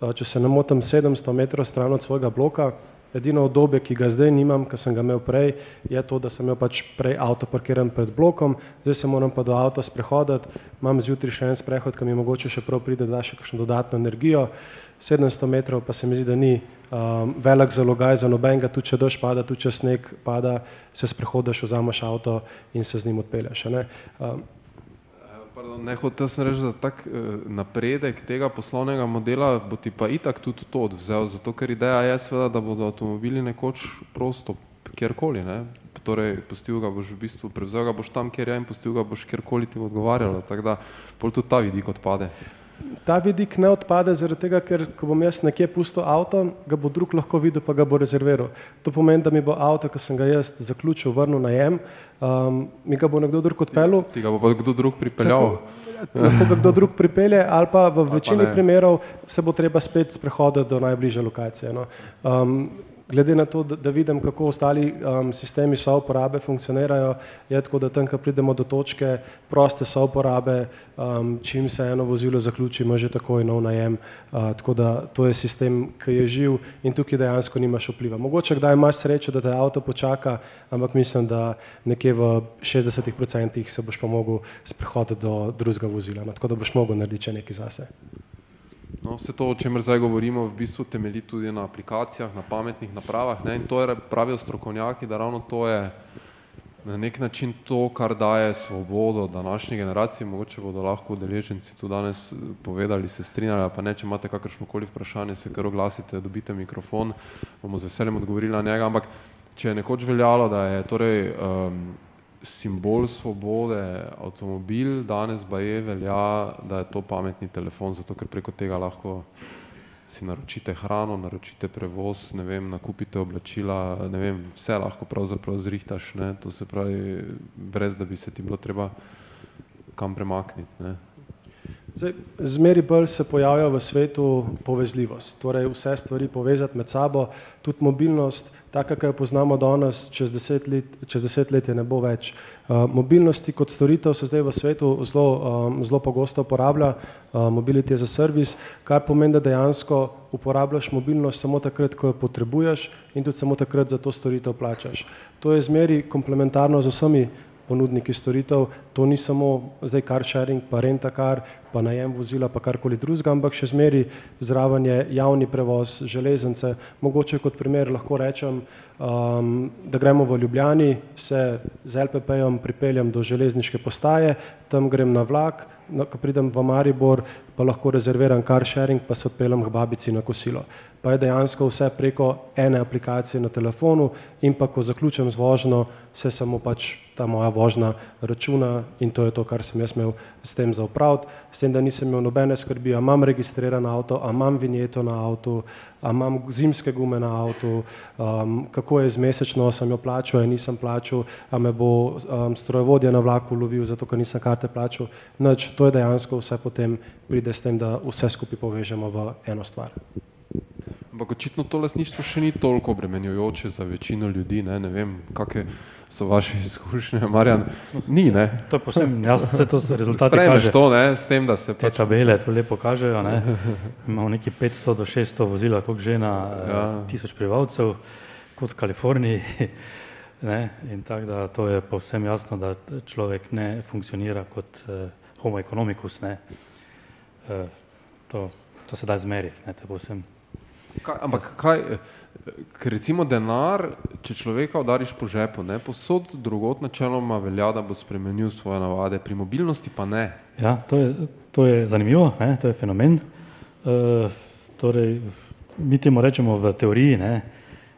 uh, če se ne motim, 700 metrov stran od svojega bloka, edino obdobje, ki ga zdaj nimam, ki sem ga imel prej, je to, da sem imel pač prej avto parkiran pred blokom, zdaj se moram pa do avta sprehoditi, imam zjutraj še en sprehod, ki mi mogoče še prav pride, da še kakšno dodatno energijo, 700 metrov pa se mi zdi, da ni um, velik zalogaj za nobenega, tudi če dož pada, tudi če sneg pada, se sprehodiš, vzameš avto in se z njim odpelješ. Ne, um, Pardon, ne hotel sem reči, da tak uh, napredek tega poslovnega modela bo ti pa itak tudi to odvzel, zato ker ideja je seveda, da bodo avtomobili nekoč prosto kjerkoli, ne. Torej, pustil ga boš v bistvu, prevzel ga boš tam, kjer je in pustil ga boš kjerkoli ti bo odgovarjalo, tako da pol tudi ta vidik odpade. Ta vidik ne odpade zaradi tega, ker ko bom jaz nekje pustil avto, ga bo drug lahko videl, pa ga bo rezerviral. To pomeni, da mi bo avto, ki sem ga jaz zaključil, vrnil najem, um, mi ga bo nekdo drug odpeljal. Ti ga bo pa kdo drug pripeljal. Lahko ga kdo drug pripelje ali pa v večini primerov se bo treba spet sprehoditi do najbližje lokacije. No. Um, glede na to, da, da vidim, kako ostali um, sistemi souporabe funkcionirajo, je tako, da tam, ko pridemo do točke proste souporabe, um, čim se eno vozilo zaključi, ima že takoj nov najem. Uh, tako da to je sistem, ki je živ in tukaj dejansko nimaš vpliva. Mogoče kdaj imaš srečo, da te avto počaka, ampak mislim, da nekje v 60% se boš pa mogel sprehoditi do drugega vozila, no, tako da boš mogel narediti nekaj zase. No, vse to, o čemer zdaj govorimo, v bistvu temelji tudi na aplikacijah, na pametnih napravah. Ne? In to je, pravijo strokovnjaki, da ravno to je na nek način to, kar daje svobodo današnji generaciji. Mogoče bodo lahko udeleženci tu danes eh, povedali, se strinjali, pa ne, če imate kakršno koli vprašanje, se kar oglasite, dobite mikrofon, bomo z veseljem odgovorili na njega. Ampak če je nekoč veljalo, da je torej um, simbol svobode, avtomobil, danes pa je velja, da je to pametni telefon, zato ker preko tega lahko si naročite hrano, naročite prevoz, ne vem, nakupite oblačila, ne vem, vse lahko pravzaprav zrihtaš, ne, to se pravi, brez da bi se ti bilo treba kam premakniti, ne. Zdaj, zmeri bolj se pojavlja v svetu povezljivost, torej vse stvari povezati med sabo, tudi mobilnost, taka, ki jo poznamo danes, čez deset let, čez deset let je ne bo več. Uh, mobilnosti kot storitev se zdaj v svetu zelo, um, zelo pogosto uporablja, uh, mobility as a service, kar pomeni, da dejansko uporabljaš mobilnost samo takrat, ko jo potrebuješ in tudi samo takrat za to storitev plačaš. To je zmeri komplementarno z vsemi ponudniki storitev, to ni samo zdaj car sharing, pa renta car, pa najem vozila, pa karkoli drugega, ampak še zmeri zraven je javni prevoz, železnice. Mogoče kot primer lahko rečem, um, da gremo v Ljubljani, se z LPP-jem pripeljem do železniške postaje, tam grem na vlak, ko pridem v Maribor, pa lahko rezerviram car sharing, pa se odpeljem k babici na kosilo. Pa je dejansko vse preko ene aplikacije na telefonu in pa ko zaključim z vožnjo, se samo pač ta moja vožnja računa in to je to, kar sem jaz imel s tem za upraviti, s tem, da nisem imel nobene skrbi, a imam registriran avto, a imam vinjeto na avtu, a imam zimske gume na avtu, um, kako je z mesečno, sem jo plačal, a nisem plačal, a me bo um, strojevodja na vlaku lovil, zato ker nisem karte plačal. Noč, to je dejansko vse potem pride s tem, da vse skupaj povežemo v eno stvar. Ampak očitno to lasništvo še ni toliko obremenjujoče za večino ljudi, ne, ne vem, kakšne so vaše izkušnje, Marjan, ni, ne. To je posem, jaz se to rezultati Spremeš to, ne, s tem, da se te pač... tabele to lepo kažejo, ne, imamo neki 500 do 600 vozila, koliko že na ja. tisoč prebivalcev, kot v Kaliforniji, ne, in tako da to je povsem jasno, da človek ne funkcionira kot uh, homo economicus, ne, to, to se da izmeriti, ne. Kaj, ampak kaj, ker recimo denar, če človeka udariš po žepu, ne, posod drugot načeloma velja, da bo spremenil svoje navade, pri mobilnosti pa ne. Ja, to je, to je zanimivo, ne, to je fenomen. E, torej, mi temu rečemo v teoriji, ne,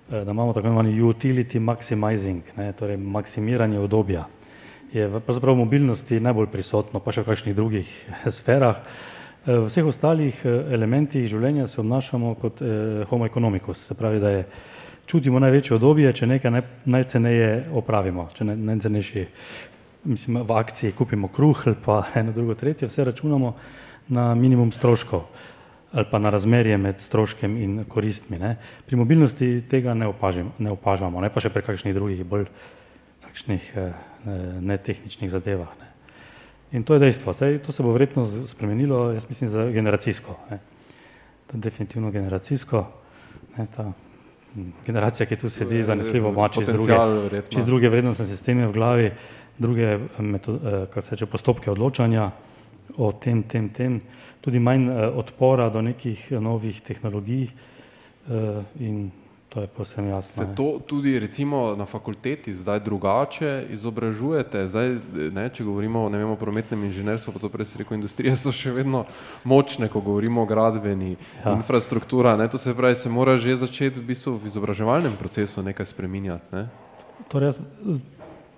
da imamo tako imenovani utility maximizing, ne, torej maksimiranje obdobja. Je pravzaprav v mobilnosti najbolj prisotno, pa še v kakšnih drugih sferah. V vseh ostalih eh, elementih življenja se obnašamo kot eh, homo economicus, se pravi, da je čutimo največje odobje, če nekaj naj, najceneje opravimo, če ne, najcenejši, mislim, v akciji kupimo kruh ali pa eno drugo tretje, vse računamo na minimum stroškov ali pa na razmerje med stroškem in koristmi. Ne. Pri mobilnosti tega ne, opažim, ne opažamo, ne pa še pri kakšnih drugih bolj takšnih eh, netehničnih zadevah. Ne. In to je dejstvo. Zdaj, to se bo verjetno spremenilo, jaz mislim, za generacijsko. Ne. To je definitivno generacijsko. Ne, ta generacija, ki tu sedi, zanesljivo ima čez druge, čez druge vrednostne sisteme v glavi, druge metod, eh, kar se reče, postopke odločanja o tem, tem, tem, tudi manj eh, odpora do nekih novih tehnologij eh, in To je posebno jasno. Se to tudi recimo na fakulteti zdaj drugače izobražujete? Zdaj, ne, če govorimo vem, o prometnem inženirstvu, pa to prej reko, industrije so še vedno močne, ko govorimo o gradbeni ja. infrastruktura. Ne, to se pravi, se mora že začeti v bistvu v izobraževalnem procesu nekaj spreminjati. Ne? Torej, jaz,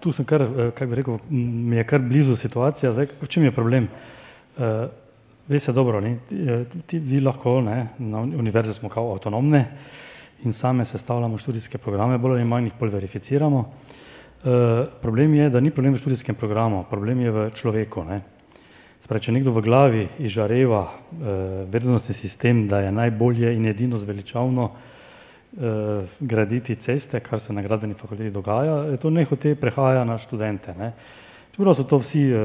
tu sem kar, eh, kako bi rekel, mi je kar blizu situacija. Zdaj, v čem je problem? Uh, Ve se dobro, ne? Ti, vi lahko, ne? na univerzi smo kao avtonomne, uh, in same sestavljamo študijske programe, bolj ali manj jih bolj verificiramo. E, problem je, da ni problem v študijskem programu, problem je v človeku. Ne? Spravi, če nekdo v glavi izžareva e, vrednostni sistem, da je najbolje in edino zveličavno e, graditi ceste, kar se na gradbeni fakulteti dogaja, to nehote prehaja na študente. Ne? Čeprav so to vsi e,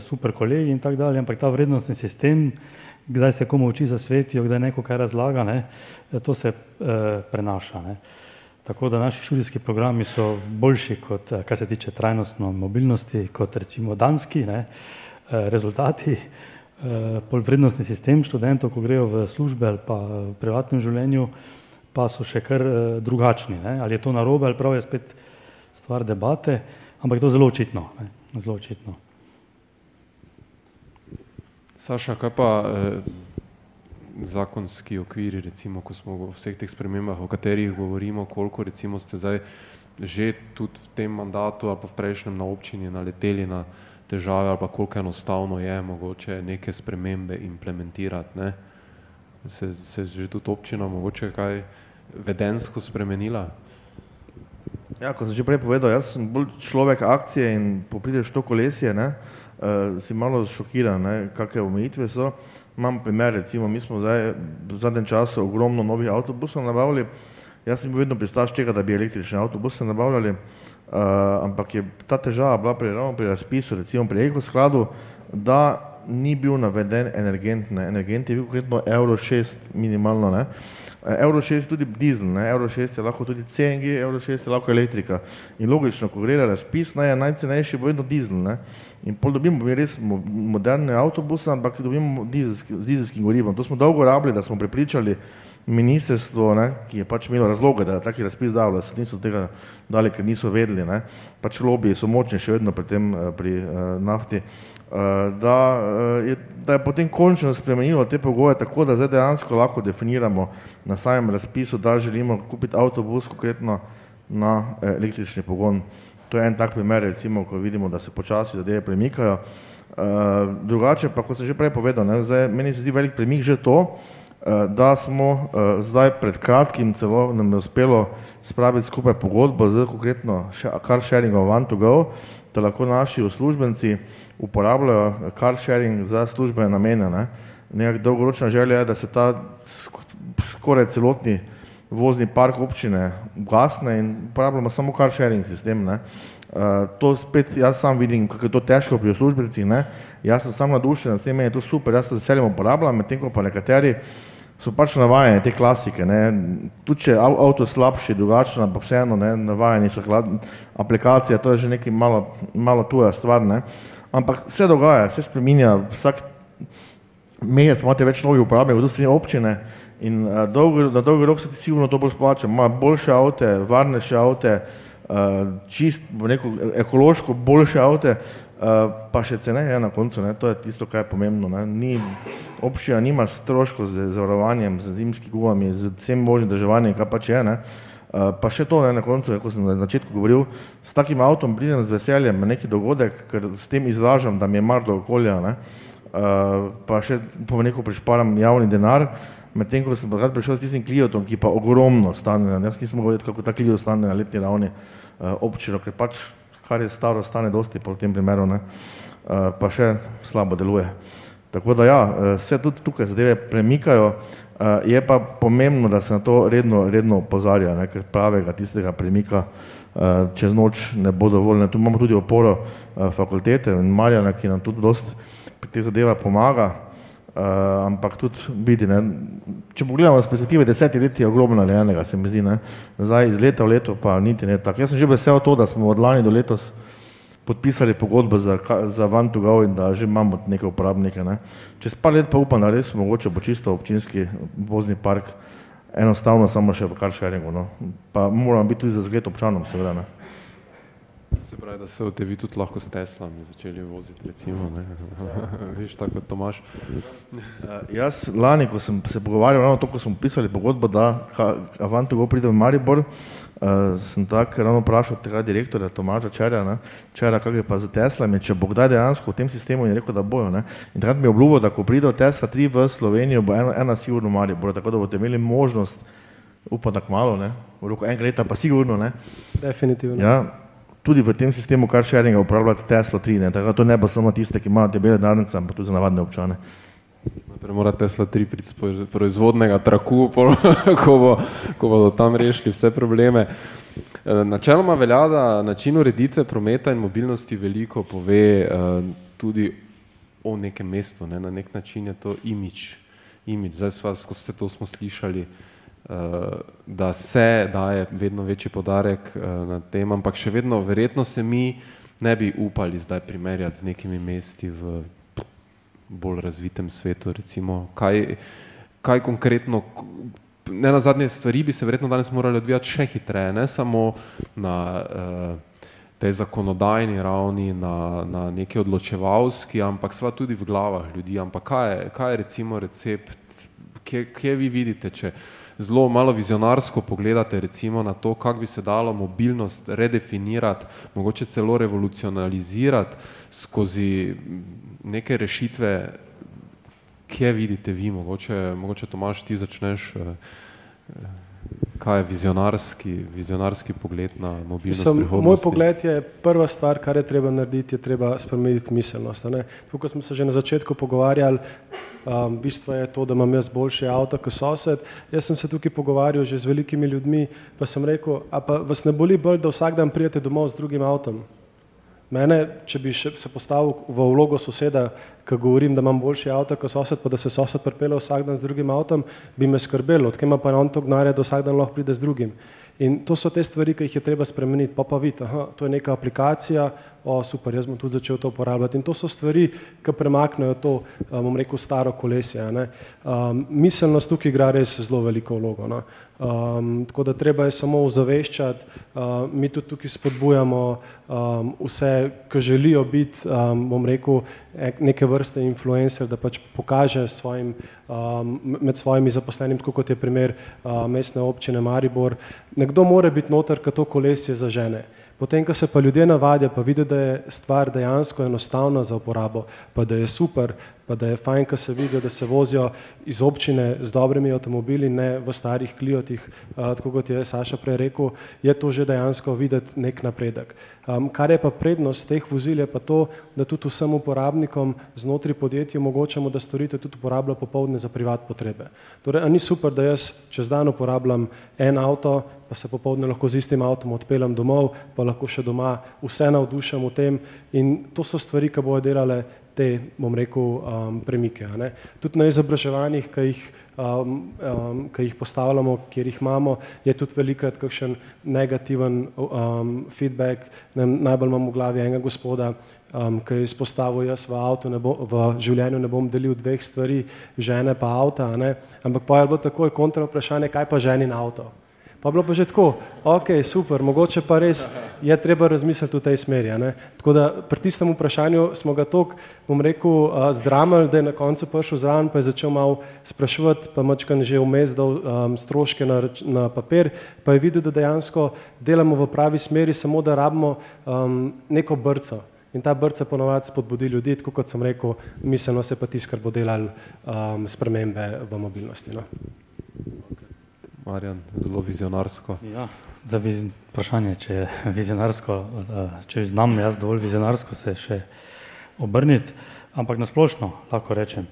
super kolegi in tako dalje, ampak ta vrednostni sistem kdaj se komu oči zasvetijo, kdaj neko kaj razlaga, ne, to se eh, prenaša. Ne. Tako da naši študijski programi so boljši, kot, kar se tiče trajnostno mobilnosti, kot recimo danski ne, rezultati. Pol vrednostni sistem študentov, ko grejo v službe ali pa v privatnem življenju, pa so še kar drugačni. Ne. Ali je to narobe ali prav je spet stvar debate, ampak je to zelo očitno. Ne, zelo očitno. Saša, kaj pa eh, zakonski okviri, recimo, ko smo v vseh teh spremembah, o katerih govorimo, koliko recimo ste zdaj že tudi v tem mandatu ali pa v prejšnjem na občini naleteli na težave ali pa koliko enostavno je mogoče neke spremembe implementirati, ne? Se, se že tudi občina mogoče kaj vedensko spremenila? Ja, kot sem že prej povedal, jaz sem bolj človek akcije in poprideš to kolesje, ne? Uh, si malo šokiran, kakšne omejitve so. Imam primer, recimo, mi smo zdaj v zadnjem času ogromno novih avtobusov nabavili. Jaz sem bil vedno pristaš tega, da bi električne avtobuse nabavljali, uh, ampak je ta težava bila pri, pri razpisu, recimo pri ekoskladu, da ni bil naveden energent, ne. energent je bil konkretno Euro 6 minimalno, ne. Euro 6 je tudi dizel, ne. Euro 6 je lahko tudi CNG, Euro 6 je lahko elektrika. In logično, ko gre razpis, naj je najcenejši bo vedno dizel, ne. In pol dobimo mi res moderne avtobuse, ampak dobimo dizelski, z dizelskim gorivom. To smo dolgo rabili, da smo prepričali ministrstvo, ne, ki je pač imelo razloge, da je taki razpis dalo, da se niso tega dali, ker niso vedeli. Pač lobiji so močni še vedno pri tem, pri nafti. Da je, da je potem končno spremenilo te pogoje tako, da zdaj dejansko lahko definiramo na samem razpisu, da želimo kupiti avtobus konkretno na električni pogon. To je en tak primer recimo, ko vidimo, da se počasi zadeve premikajo. Drugače pa, kot sem že prej povedal, ne, zdaj meni se zdi velik premik že to, da smo zdaj pred kratkim celo nam je uspelo spraviti skupaj pogodbo s konkretno car sharingom One2go, da lahko naši uslužbenci uporabljajo car sharing za službene namene, ne. Nekako dolgoročna želja je, da se ta skoraj celotni vozni park občine ugasne in uporabljamo samo car sharing sistem, ne. To spet jaz sam vidim, kako je to težko pri uslužbencih. Jaz sem sam navdušen nad tem, je to super, jaz to z veseljem uporabljam, medtem ko pa nekateri so pač navajeni te klasike, ne. Tudi če je avto slabši, drugačen, ampak vseeno, ne, navajeni so aplikacija, to je že nekaj malo, malo tuja stvar, ne. Ampak se dogaja, se spreminja, vsak mesec imate več novih uporabnikov, tudi strani občine. In dolgo, na dolgi rok se ti sigurno to bolj splača, ima boljše avte, varnejše avte, čisto, bom rekel, ekološko boljše avte, pa še ceneje na koncu, ne, to je tisto, kaj je pomembno, ne, ni, občina nima stroškov z zavarovanjem, z zimskimi gumami, z vsem možnim vzdrževanjem, kaj pač je, ne. Pa še to, ne, na koncu, ko sem na začetku govoril, s takim avtom pridem z veseljem na neki dogodek, ker s tem izražam, da mi je mar do okolja, ne. Pa še, bom rekel, prišparam javni denar, medtem ko sem pa takrat prišel s tistim cliotom, ki pa ogromno stane, jaz nisem mogel vedeti, koliko ta clio stane na letni ravni občino, ker pač kar je staro, stane dosti pol v tem primeru, ne. Pa še slabo deluje. Tako da ja, se tudi tukaj zadeve premikajo, je pa pomembno, da se na to redno, redno opozarja, ker pravega tistega premika čez noč ne bo dovolj, tu imamo tudi oporo fakultete in Marjana, ki nam tudi dosti pri teh zadevah pomaga, ampak tudi vidi, ne, če pogledamo s perspektive desetih let, je ogromno narejenega, se mi zdi, ne. Zdaj iz leta v leto pa niti ne tako, jaz sem že vesel to, da smo od lani do letos podpisali pogodbo za za One2go in da že imamo neke uporabnike, ne. Čez par let pa upam, da res mogoče bo čisto občinski vozni park enostavno samo še v car sharingu, no. Pa moramo biti tudi za zgled občanom seveda, ne. Se pravi, da se boste vi tudi lahko s teslami začeli voziti recimo, ne, veš, tako kot Tomaž. Jaz lani, ko sem se pogovarjal, ravno to, ko smo podpisali pogodbo, da One2go pride v Maribor, sem tako ravno vprašal tega direktorja Tomaža Čerja, ne, Čera, kako je pa s teslami, če bo kdaj dejansko v tem sistemu, in rekel, da bojo, ne. In takrat mi je obljubil, da ko pridejo Tesla tri v Slovenijo, bo ena sigurno v Mariboru, tako da boste imeli možnost, upam, da kmalu, ne, v roku enega leta pa sigurno, ne. Definitivno. Ja, tudi v tem sistemu car sharinga uporabljati Teslo tri, ne, tako da to ne bo samo tiste, ki imajo debele denarnice, ampak tudi za navadne občane. Najprej mora Tesla tri priti s proizvodnega traku, pol ko bo, ko bodo tam rešili vse probleme. Načeloma velja, da način ureditve prometa in mobilnosti veliko pove tudi o nekem mestu, ne, na neki način je to imidž, imidž, zdaj sva skozi vse to smo slišali, da se daje vedno večji poudarek na tem, ampak še vedno verjetno se mi ne bi upali zdaj primerjati z nekimi mesti v bolj razvitem svetu, recimo kaj, kaj konkretno, nenazadnje stvari bi se verjetno danes morale odvijati še hitreje, ne samo na tej zakonodajni ravni, na na neki odločevalski, ampak seveda tudi v glavah ljudi, ampak kaj je, kaj je recimo recept, kje, kje vi vidite, če zelo malo vizionarsko pogledate recimo na to, kako bi se dalo mobilnost redefinirati, mogoče celo revolucionalizirati skozi neke rešitve, kje vidite vi, mogoče, mogoče Tomaž ti začneš, kaj je vizionarski, vizionarski pogled na mobilnost prihodnosti? Moj pogled je, prva stvar, kar je treba narediti, je treba spremeniti miselnost. Tako kot smo se že na začetku pogovarjali, bistvo je to, da imam jaz boljši avto ko sosed, jaz sem se tukaj pogovarjal že z velikimi ljudmi, pa sem rekel: "A pa vas ne boli bolj, da vsak dan pridete domov z drugim avtom?" Mene, če bi še se postavil v vlogo soseda, ki govorim, da imam boljši avto kot sosed, pa da se sosed pripelje vsak dan z drugim avtom, bi me skrbelo, odkje ima pa on to gnare, da vsak dan lahko pride z drugim. In to so te stvari, ki jih je treba spremeniti, pa pa vidite, aha, to je neka aplikacija, o super, jaz bom tudi začel to uporabljati. In to so stvari, ki premaknejo to, bom rekel, staro kolesje. Ne. Um, miselnost tukaj igra res zelo veliko vlogo. No. Um, tako da treba je samo ozaveščati, uh, mi tudi tukaj spodbujamo um, vse, ki želijo biti, um, bom rekel, neke vrste influencer, da pač pokaže svojim, um, med svojimi zaposlenimi, tako kot je primer uh, mestne občine Maribor. Nekdo mora biti noter, ki to kolesje zažene. Potem, ko se pa ljudje navadijo, pa vidijo, da je stvar dejansko enostavna za uporabo, pa da je super, pa da je fajn, ko se vidijo, da se vozijo iz občine z dobrimi avtomobili, ne v starih kliotih, tako kot je Saša prej rekel, je to že dejansko videti nek napredek. Um, kar je pa prednost teh vozil, je pa to, da tudi vsem uporabnikom znotraj podjetja omogočamo, da storitev tudi uporabljajo popovdne za privat potrebe. Torej, ni super, da jaz čez dan uporabljam en avto, pa se popovdne lahko z istim avtom odpeljem domov, pa lahko še doma vse navdušam v tem in to so stvari, ki bojo delale te, bom rekel, um, premike. Tudi na izobraževanjih, ki jih, um, um, ki jih postavljamo, kjer jih imamo, je tudi velikrat kakšen negativen um, feedback. Ne, najbolj imam v glavi enega gospoda, um, ki je izpostavil, jaz v, avtu bo, v življenju ne bom delil dveh stvari, žene pa avta, ampak pa je bilo takoj kontra vprašanje, kaj pa ženi na avto. Pa bilo pa že tako, ok, super, mogoče pa res je treba razmisliti v tej smeri. Tako da pri tistem vprašanju smo ga toliko, bom rekel, zdramali, da je na koncu prišel zraven, pa je začel malo spraševati, pa mačkan že vmes dal um, stroške na, na papir, pa je videl, da dejansko delamo v pravi smeri, samo da rabimo um, neko brco. In ta brca ponovadi spodbudi ljudi, tako kot sem rekel, miselno se pa tisto, kar bo delal um, spremembe v mobilnosti. No? Marjan, zelo vizionarsko. Ja, da bi vprašanje, če je vizionarsko, če znam jaz dovolj vizionarsko se še obrniti, ampak nasplošno lahko rečem.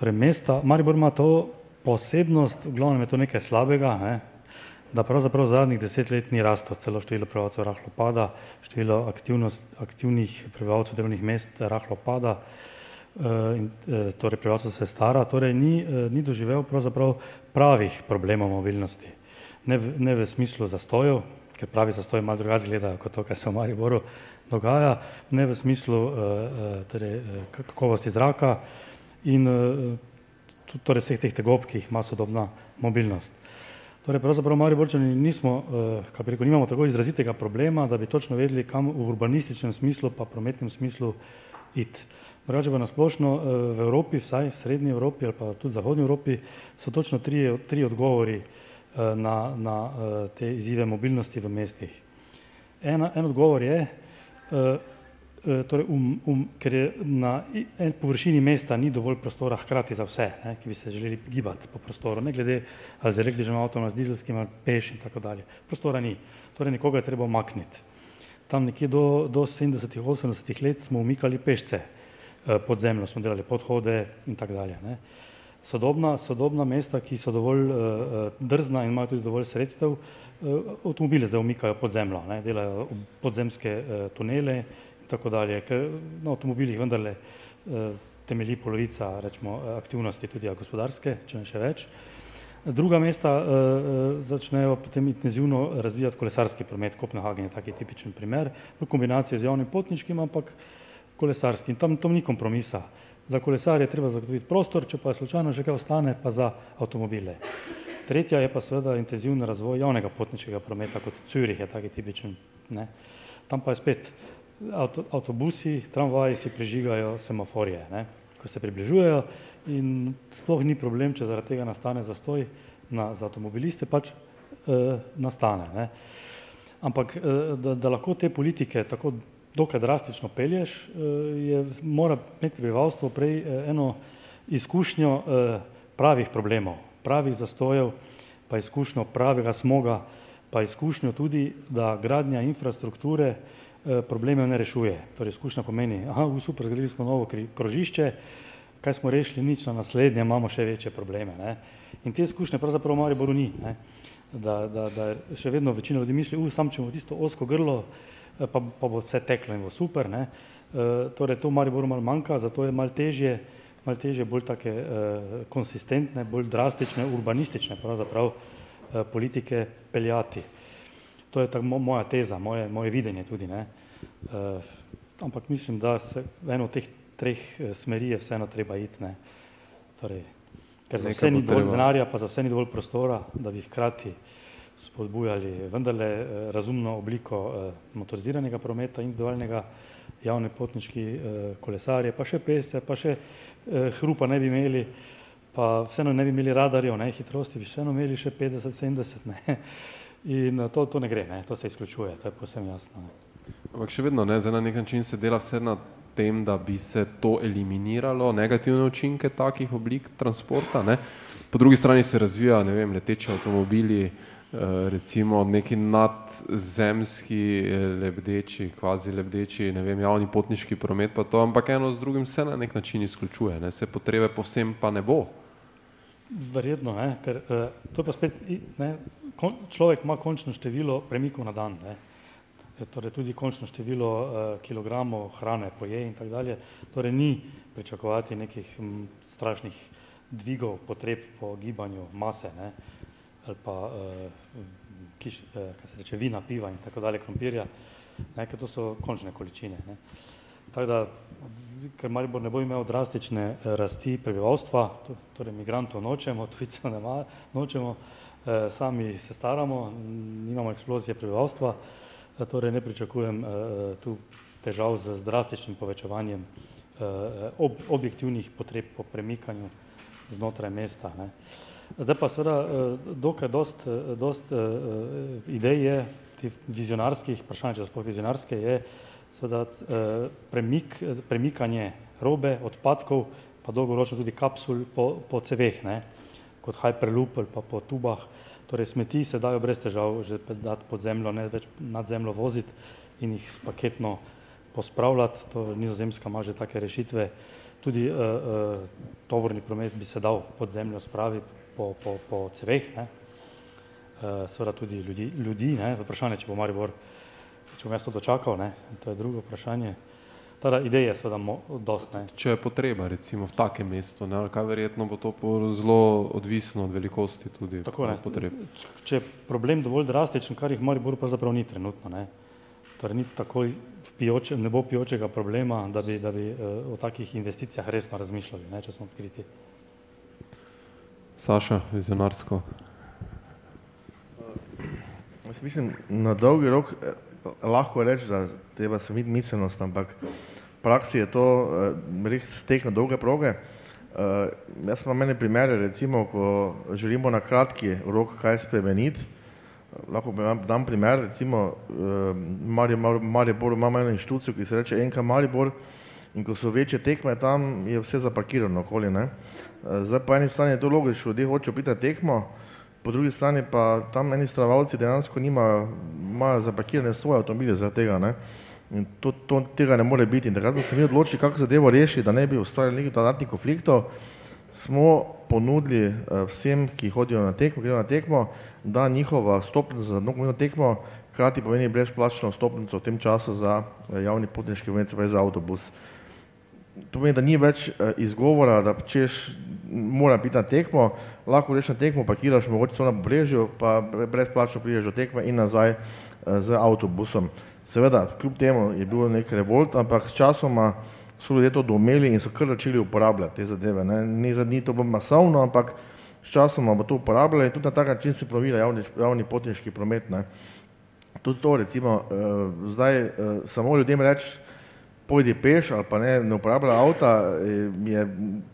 Torej, mesta, Maribor ima to posebnost, v glavnem je to nekaj slabega, ne, da pravzaprav zadnjih deset let ni rasto, celo število prebivalcev rahlo pada, število aktivnih prebivalcev delovnih mest rahlo pada, in, torej prebivalstvo se stara, torej ni, ni doživel pravzaprav pravih problemov mobilnosti. Ne v, ne v smislu zastojev, ker pravi zastoj malo drugače gledajo kot to, kar se v Mariboru dogaja, ne v smislu torej, kakovosti zraka in torej vseh teh tegob, ki jih ima sodobna mobilnost. Torej, pravzaprav Mariborčani nismo, kako bi rekel, nimamo tako izrazitega problema, da bi točno vedeli, kam v urbanističnem smislu pa prometnem smislu iti. Drugače pa nasplošno v Evropi, vsaj v srednji Evropi ali pa tudi zahodnji Evropi, so točno tri, tri odgovori na, na te izzive mobilnosti v mestih. Ena, en odgovor je, torej um, um, ker je na en površini mesta ni dovolj prostora hkrati za vse, ne, ki bi se želeli gibati po prostoru, ne glede ali z električnim avtom, ali z dizelskim ali peš in tako dalje. Prostora ni, torej nekoga je treba omakniti. Tam nekje do, do 70-ih, 80-ih let smo umikali pešce, pod zemljo smo delali podhode in tako dalje. Ne. Sodobna, sodobna mesta, ki so dovolj uh, drzna in imajo tudi dovolj sredstev, uh, avtomobile zdaj umikajo pod zemljo, ne, delajo podzemske uh, tunele in tako dalje, ker na avtomobilih vendarle uh, temelji polovica rečemo, aktivnosti tudi gospodarske, če ne še več. Druga mesta uh, začnejo potem intenzivno razvijati kolesarski promet, Kopenhagen je taki tipičen primer, v kombinaciji z javnim potniškim, ampak uh, kolesarski tam, tam ni kompromisa. Za kolesarje je treba zagotoviti prostor, če pa je slučajno že kaj ostane, pa za avtomobile. Tretja je pa seveda intenzivni razvoj javnega potniškega prometa, kot Zürich je taki tipičen. Ne. Tam pa je spet avto, avtobusi, tramvaji si prižigajo semaforje, ne, ko se približujejo in sploh ni problem, če zaradi tega nastane zastoj na, za avtomobiliste, pač eh, nastane. Ne. Ampak eh, da, da lahko te politike tako dokaj drastično pelješ, eh, je, mora imeti prebivalstvo prej eh, eno izkušnjo eh, pravih problemov, pravih zastojev, pa izkušnjo pravega smoga, pa izkušnjo tudi, da gradnja infrastrukture probleme ne rešuje. Torej, izkušnja pomeni, aha, super, zgradili smo novo krožišče, kaj smo rešili, nič na naslednje, imamo še večje probleme. Ne? In te izkušnje pravzaprav v Mariboru ni. Ne? Da, da, da še vedno večina ljudi misli, u, sam če bomo tisto osko grlo pa, pa bo vse teklo in bo super. Ne. Torej, to Mariboru malo manjka, zato je malo težje, malo težje bolj take konsistentne, bolj drastične, urbanistične pravzaprav politike peljati. To je tako moja teza, moje, moje videnje tudi. Ne. Ampak mislim, da se eno od teh treh smeri je vseeno treba iti. Ne. Torej, ker za vse ni dovolj denarja, pa za vse ni dovolj prostora, da bi hkrati spodbujali vendarle eh, razumno obliko eh, motoriziranega prometa, individualnega, javne potniški eh, kolesarje, pa še pese, pa še hrupa ne bi imeli, pa vseeno ne bi imeli radarjev, ne, hitrosti bi vseeno imeli še 50-70, ne. In to, to ne gre, ne, to se izključuje, to je posebno jasno. Ne. Ampak še vedno, ne, zdaj na nek način se dela vse na tem, da bi se to eliminiralo, negativne učinke takih oblik transporta. Ne. Po drugi strani se razvija, ne vem, leteči avtomobili, Eh, recimo neki nadzemski eh, lebdeči, kvazi lebdeči, ne vem, javni potniški promet pa to, ampak eno z drugim se na nek način izključuje, ne, se potrebe povsem pa ne bo. Verjetno, ne, ker uh, to pa spet, ne, človek ima končno število premikov na dan, ne, torej tudi končno število kilogramov hrane poje in tako dalje, torej ni pričakovati nekih m, strašnih dvigov potreb po gibanju mase, ne, uh, ali pa uh, kiš, uh, kaj se reče, vina, piva in tako dalje, krompirja, ne, ker to so končne količine. Ne. Tako da, ker Maribor ne bo imel drastične eh, rasti prebivalstva, torej migrantov nočemo, tujcev ne nočemo, eh, sami se staramo, nimamo eksplozije prebivalstva, eh, torej ne pričakujem eh, tu težav z, z drastičnim povečevanjem eh, ob, objektivnih potreb po premikanju znotraj mesta. Ne. Eh, Zdaj pa seveda eh, dokaj dost, eh, dost uh, idej je, tih vizionarskih, vprašanje, če sploh vizionarske, je seveda premik, premikanje robe, odpadkov, pa dolgoročno tudi kapsul po, po ne, kot hyperloop ali pa po tubah. Torej smeti se dajo brez težav že dati pod zemljo, ne več nad zemljo voziti in jih paketno pospravljati. To nizozemska ima že take rešitve. Tudi uh, uh, tovorni promet bi se dal pod zemljo spraviti, po, po, po ceveh, ne. Uh, seveda tudi ljudi, ljudi ne. vprašanje, če bo Maribor, če bom jaz to dočakal, ne. to je drugo vprašanje. Tada ideje je seveda dost. Ne. Če je potreba recimo v takem mestu, ne, kaj verjetno bo to zelo odvisno od velikosti tudi Tako, ne, potreb. Če je problem dovolj drastičen, kar jih Maribor pravzaprav ni trenutno, ne. Torej ni takoj pijoče, ne bo pijočega problema, da bi, da bi uh, o takih investicijah resno razmišljali, ne, če smo odkriti. Saša, vizionarsko. Jaz mislim, na dolgi rok eh, lahko reči, da treba se imeti miselnost, ampak v praksi je to eh, res tek na dolge proge. Uh, jaz imam mene primere, recimo, ko želimo na kratki rok kaj spremeniti, lahko dam primer, recimo, uh, Maribor, Maribor ima eno inštitucijo, ki se reče NK Maribor in ko so večje tekme, tam je vse zaparkirano okoli, ne. Uh, Eh, zdaj po eni strani je to logično, ljudje hočejo biti tekmo, po drugi strani pa tam eni stravovalci dejansko nimajo, imajo zapakirane svoje avtomobile zaradi tega, ne. In to, to, tega ne more biti. In takrat smo se mi odločili, kako zadevo rešiti, da ne bi ustvarjali nekih dodatnih konfliktov, smo ponudili uh, vsem, ki hodijo na tekmo, grejo na tekmo, da njihova stopnica za nogometno tekmo hkrati pomeni brezplačno stopnico v tem času za uh, javni potniški promet, se pravi za avtobus. To pomeni, da ni več uh, izgovora, da češ mora biti na tekmo, lahko greš na tekmo, parkiraš mogoče celo na pobrežju, pa brezplačno prideš do tekme in nazaj eh, z avtobusom. Seveda, kljub temu je bil nek revolt, ampak s časoma so ljudje to domeli in so kar začeli uporabljati te zadeve. Ne. Ni ni to bilo masovno, ampak s časoma bo to uporabljali in tudi na tak način se plovila javni, javni potniški promet. Ne. Tudi to recimo, uh, zdaj uh, samo ljudem reči, pojdi peš ali pa ne, ne uporablja avta, je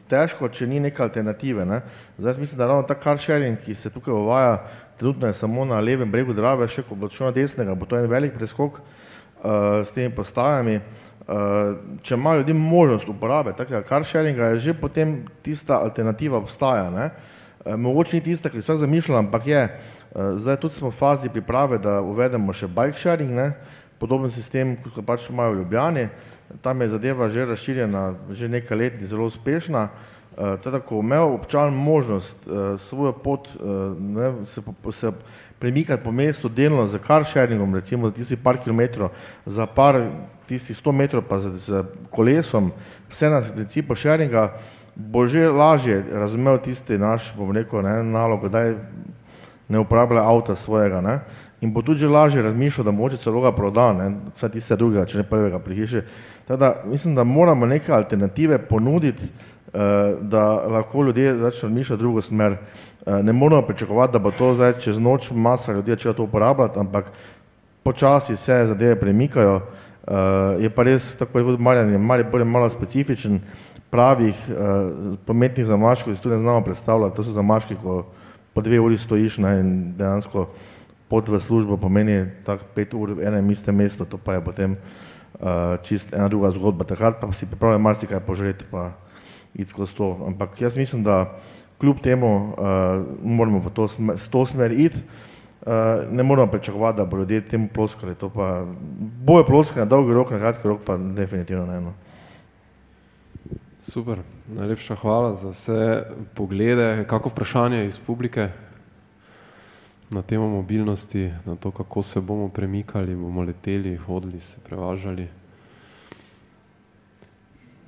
težko, če ni neke alternative. Ne. Zdaj mislim, da ravno ta car sharing, ki se tukaj uvaja, trenutno je samo na levem bregu Drave, še ko bo šlo na desnega, bo to en velik preskok uh, s temi postajami. Uh, če ima ljudi možnost uporabe takega car sharinga, je že potem tista alternativa obstaja. Ne. Uh, mogoče ni tista, ki vsak zamišlja, ampak je. Uh, zdaj tudi smo v fazi priprave, da uvedemo še bike sharing, ne. podoben sistem, kot pač imajo v Ljubljani. Uh, tam je zadeva že razširjena, že nekaj let in zelo uspešna. Uh, teda, ko imel občan možnost uh, svojo pot uh, ne, se, se premikati po mestu delno z car sharingom, recimo za tisti par kilometrov, za par tistih sto metrov pa z, z kolesom, vse na principu sharinga, bo že lažje razumel tisti naš, bom rekel, ne, nalog, da ne uporablja avta svojega. Ne, in bo tudi lažje razmišljal, da moče celo ga proda, ne, vse tiste drugega, če ne prvega prihiše. Teda, mislim, da moramo neke alternative ponuditi, Eh, da lahko ljudje začnejo razmišljati drugo smer. Eh, ne moramo pričakovati, da bo to zdaj čez noč masa ljudi začela to uporabljati, ampak počasi se zadeve premikajo. Eh, je pa res, tako kot Marjan, je Maribor malo specifičen, pravih prometnih zamaškov si tu ne znamo predstavljati, to so zamaški, ko po dve uri stojiš ne, in dejansko pot v službo pomeni tak pet ur v enem istem mestu, to pa je potem čist ena druga zgodba. Takrat pa si pripravlja marsikaj požreti pa iti skozi to. Ampak jaz mislim, da kljub temu uh, moramo v to, smer, to smer iti. Uh, ne moramo pričakovati, da bo ljudje temu ploskali. To pa boje ploskali na dolgi rok, na kratki rok pa definitivno ne. No. Super, najlepša hvala za vse poglede. Kako vprašanje iz publike na temo mobilnosti, na to, kako se bomo premikali, bomo leteli, hodili, se prevažali?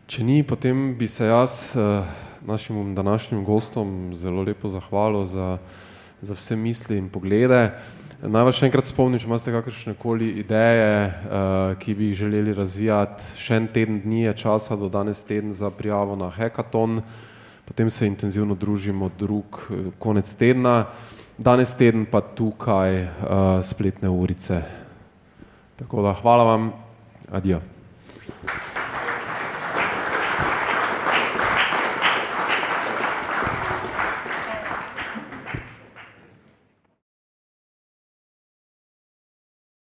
Če ni, potem bi se jaz uh, našim današnjim gostom zelo lepo zahvalil za, za vse misli in poglede. Naj vas še enkrat spomnim, če imate kakršne koli ideje, uh, ki bi jih želeli razvijati. Še en teden dni je časa do danes teden za prijavo na hekaton, potem se intenzivno družimo drug uh, konec tedna, danes teden pa tukaj uh, spletne urice. Tako da hvala vam, adijo.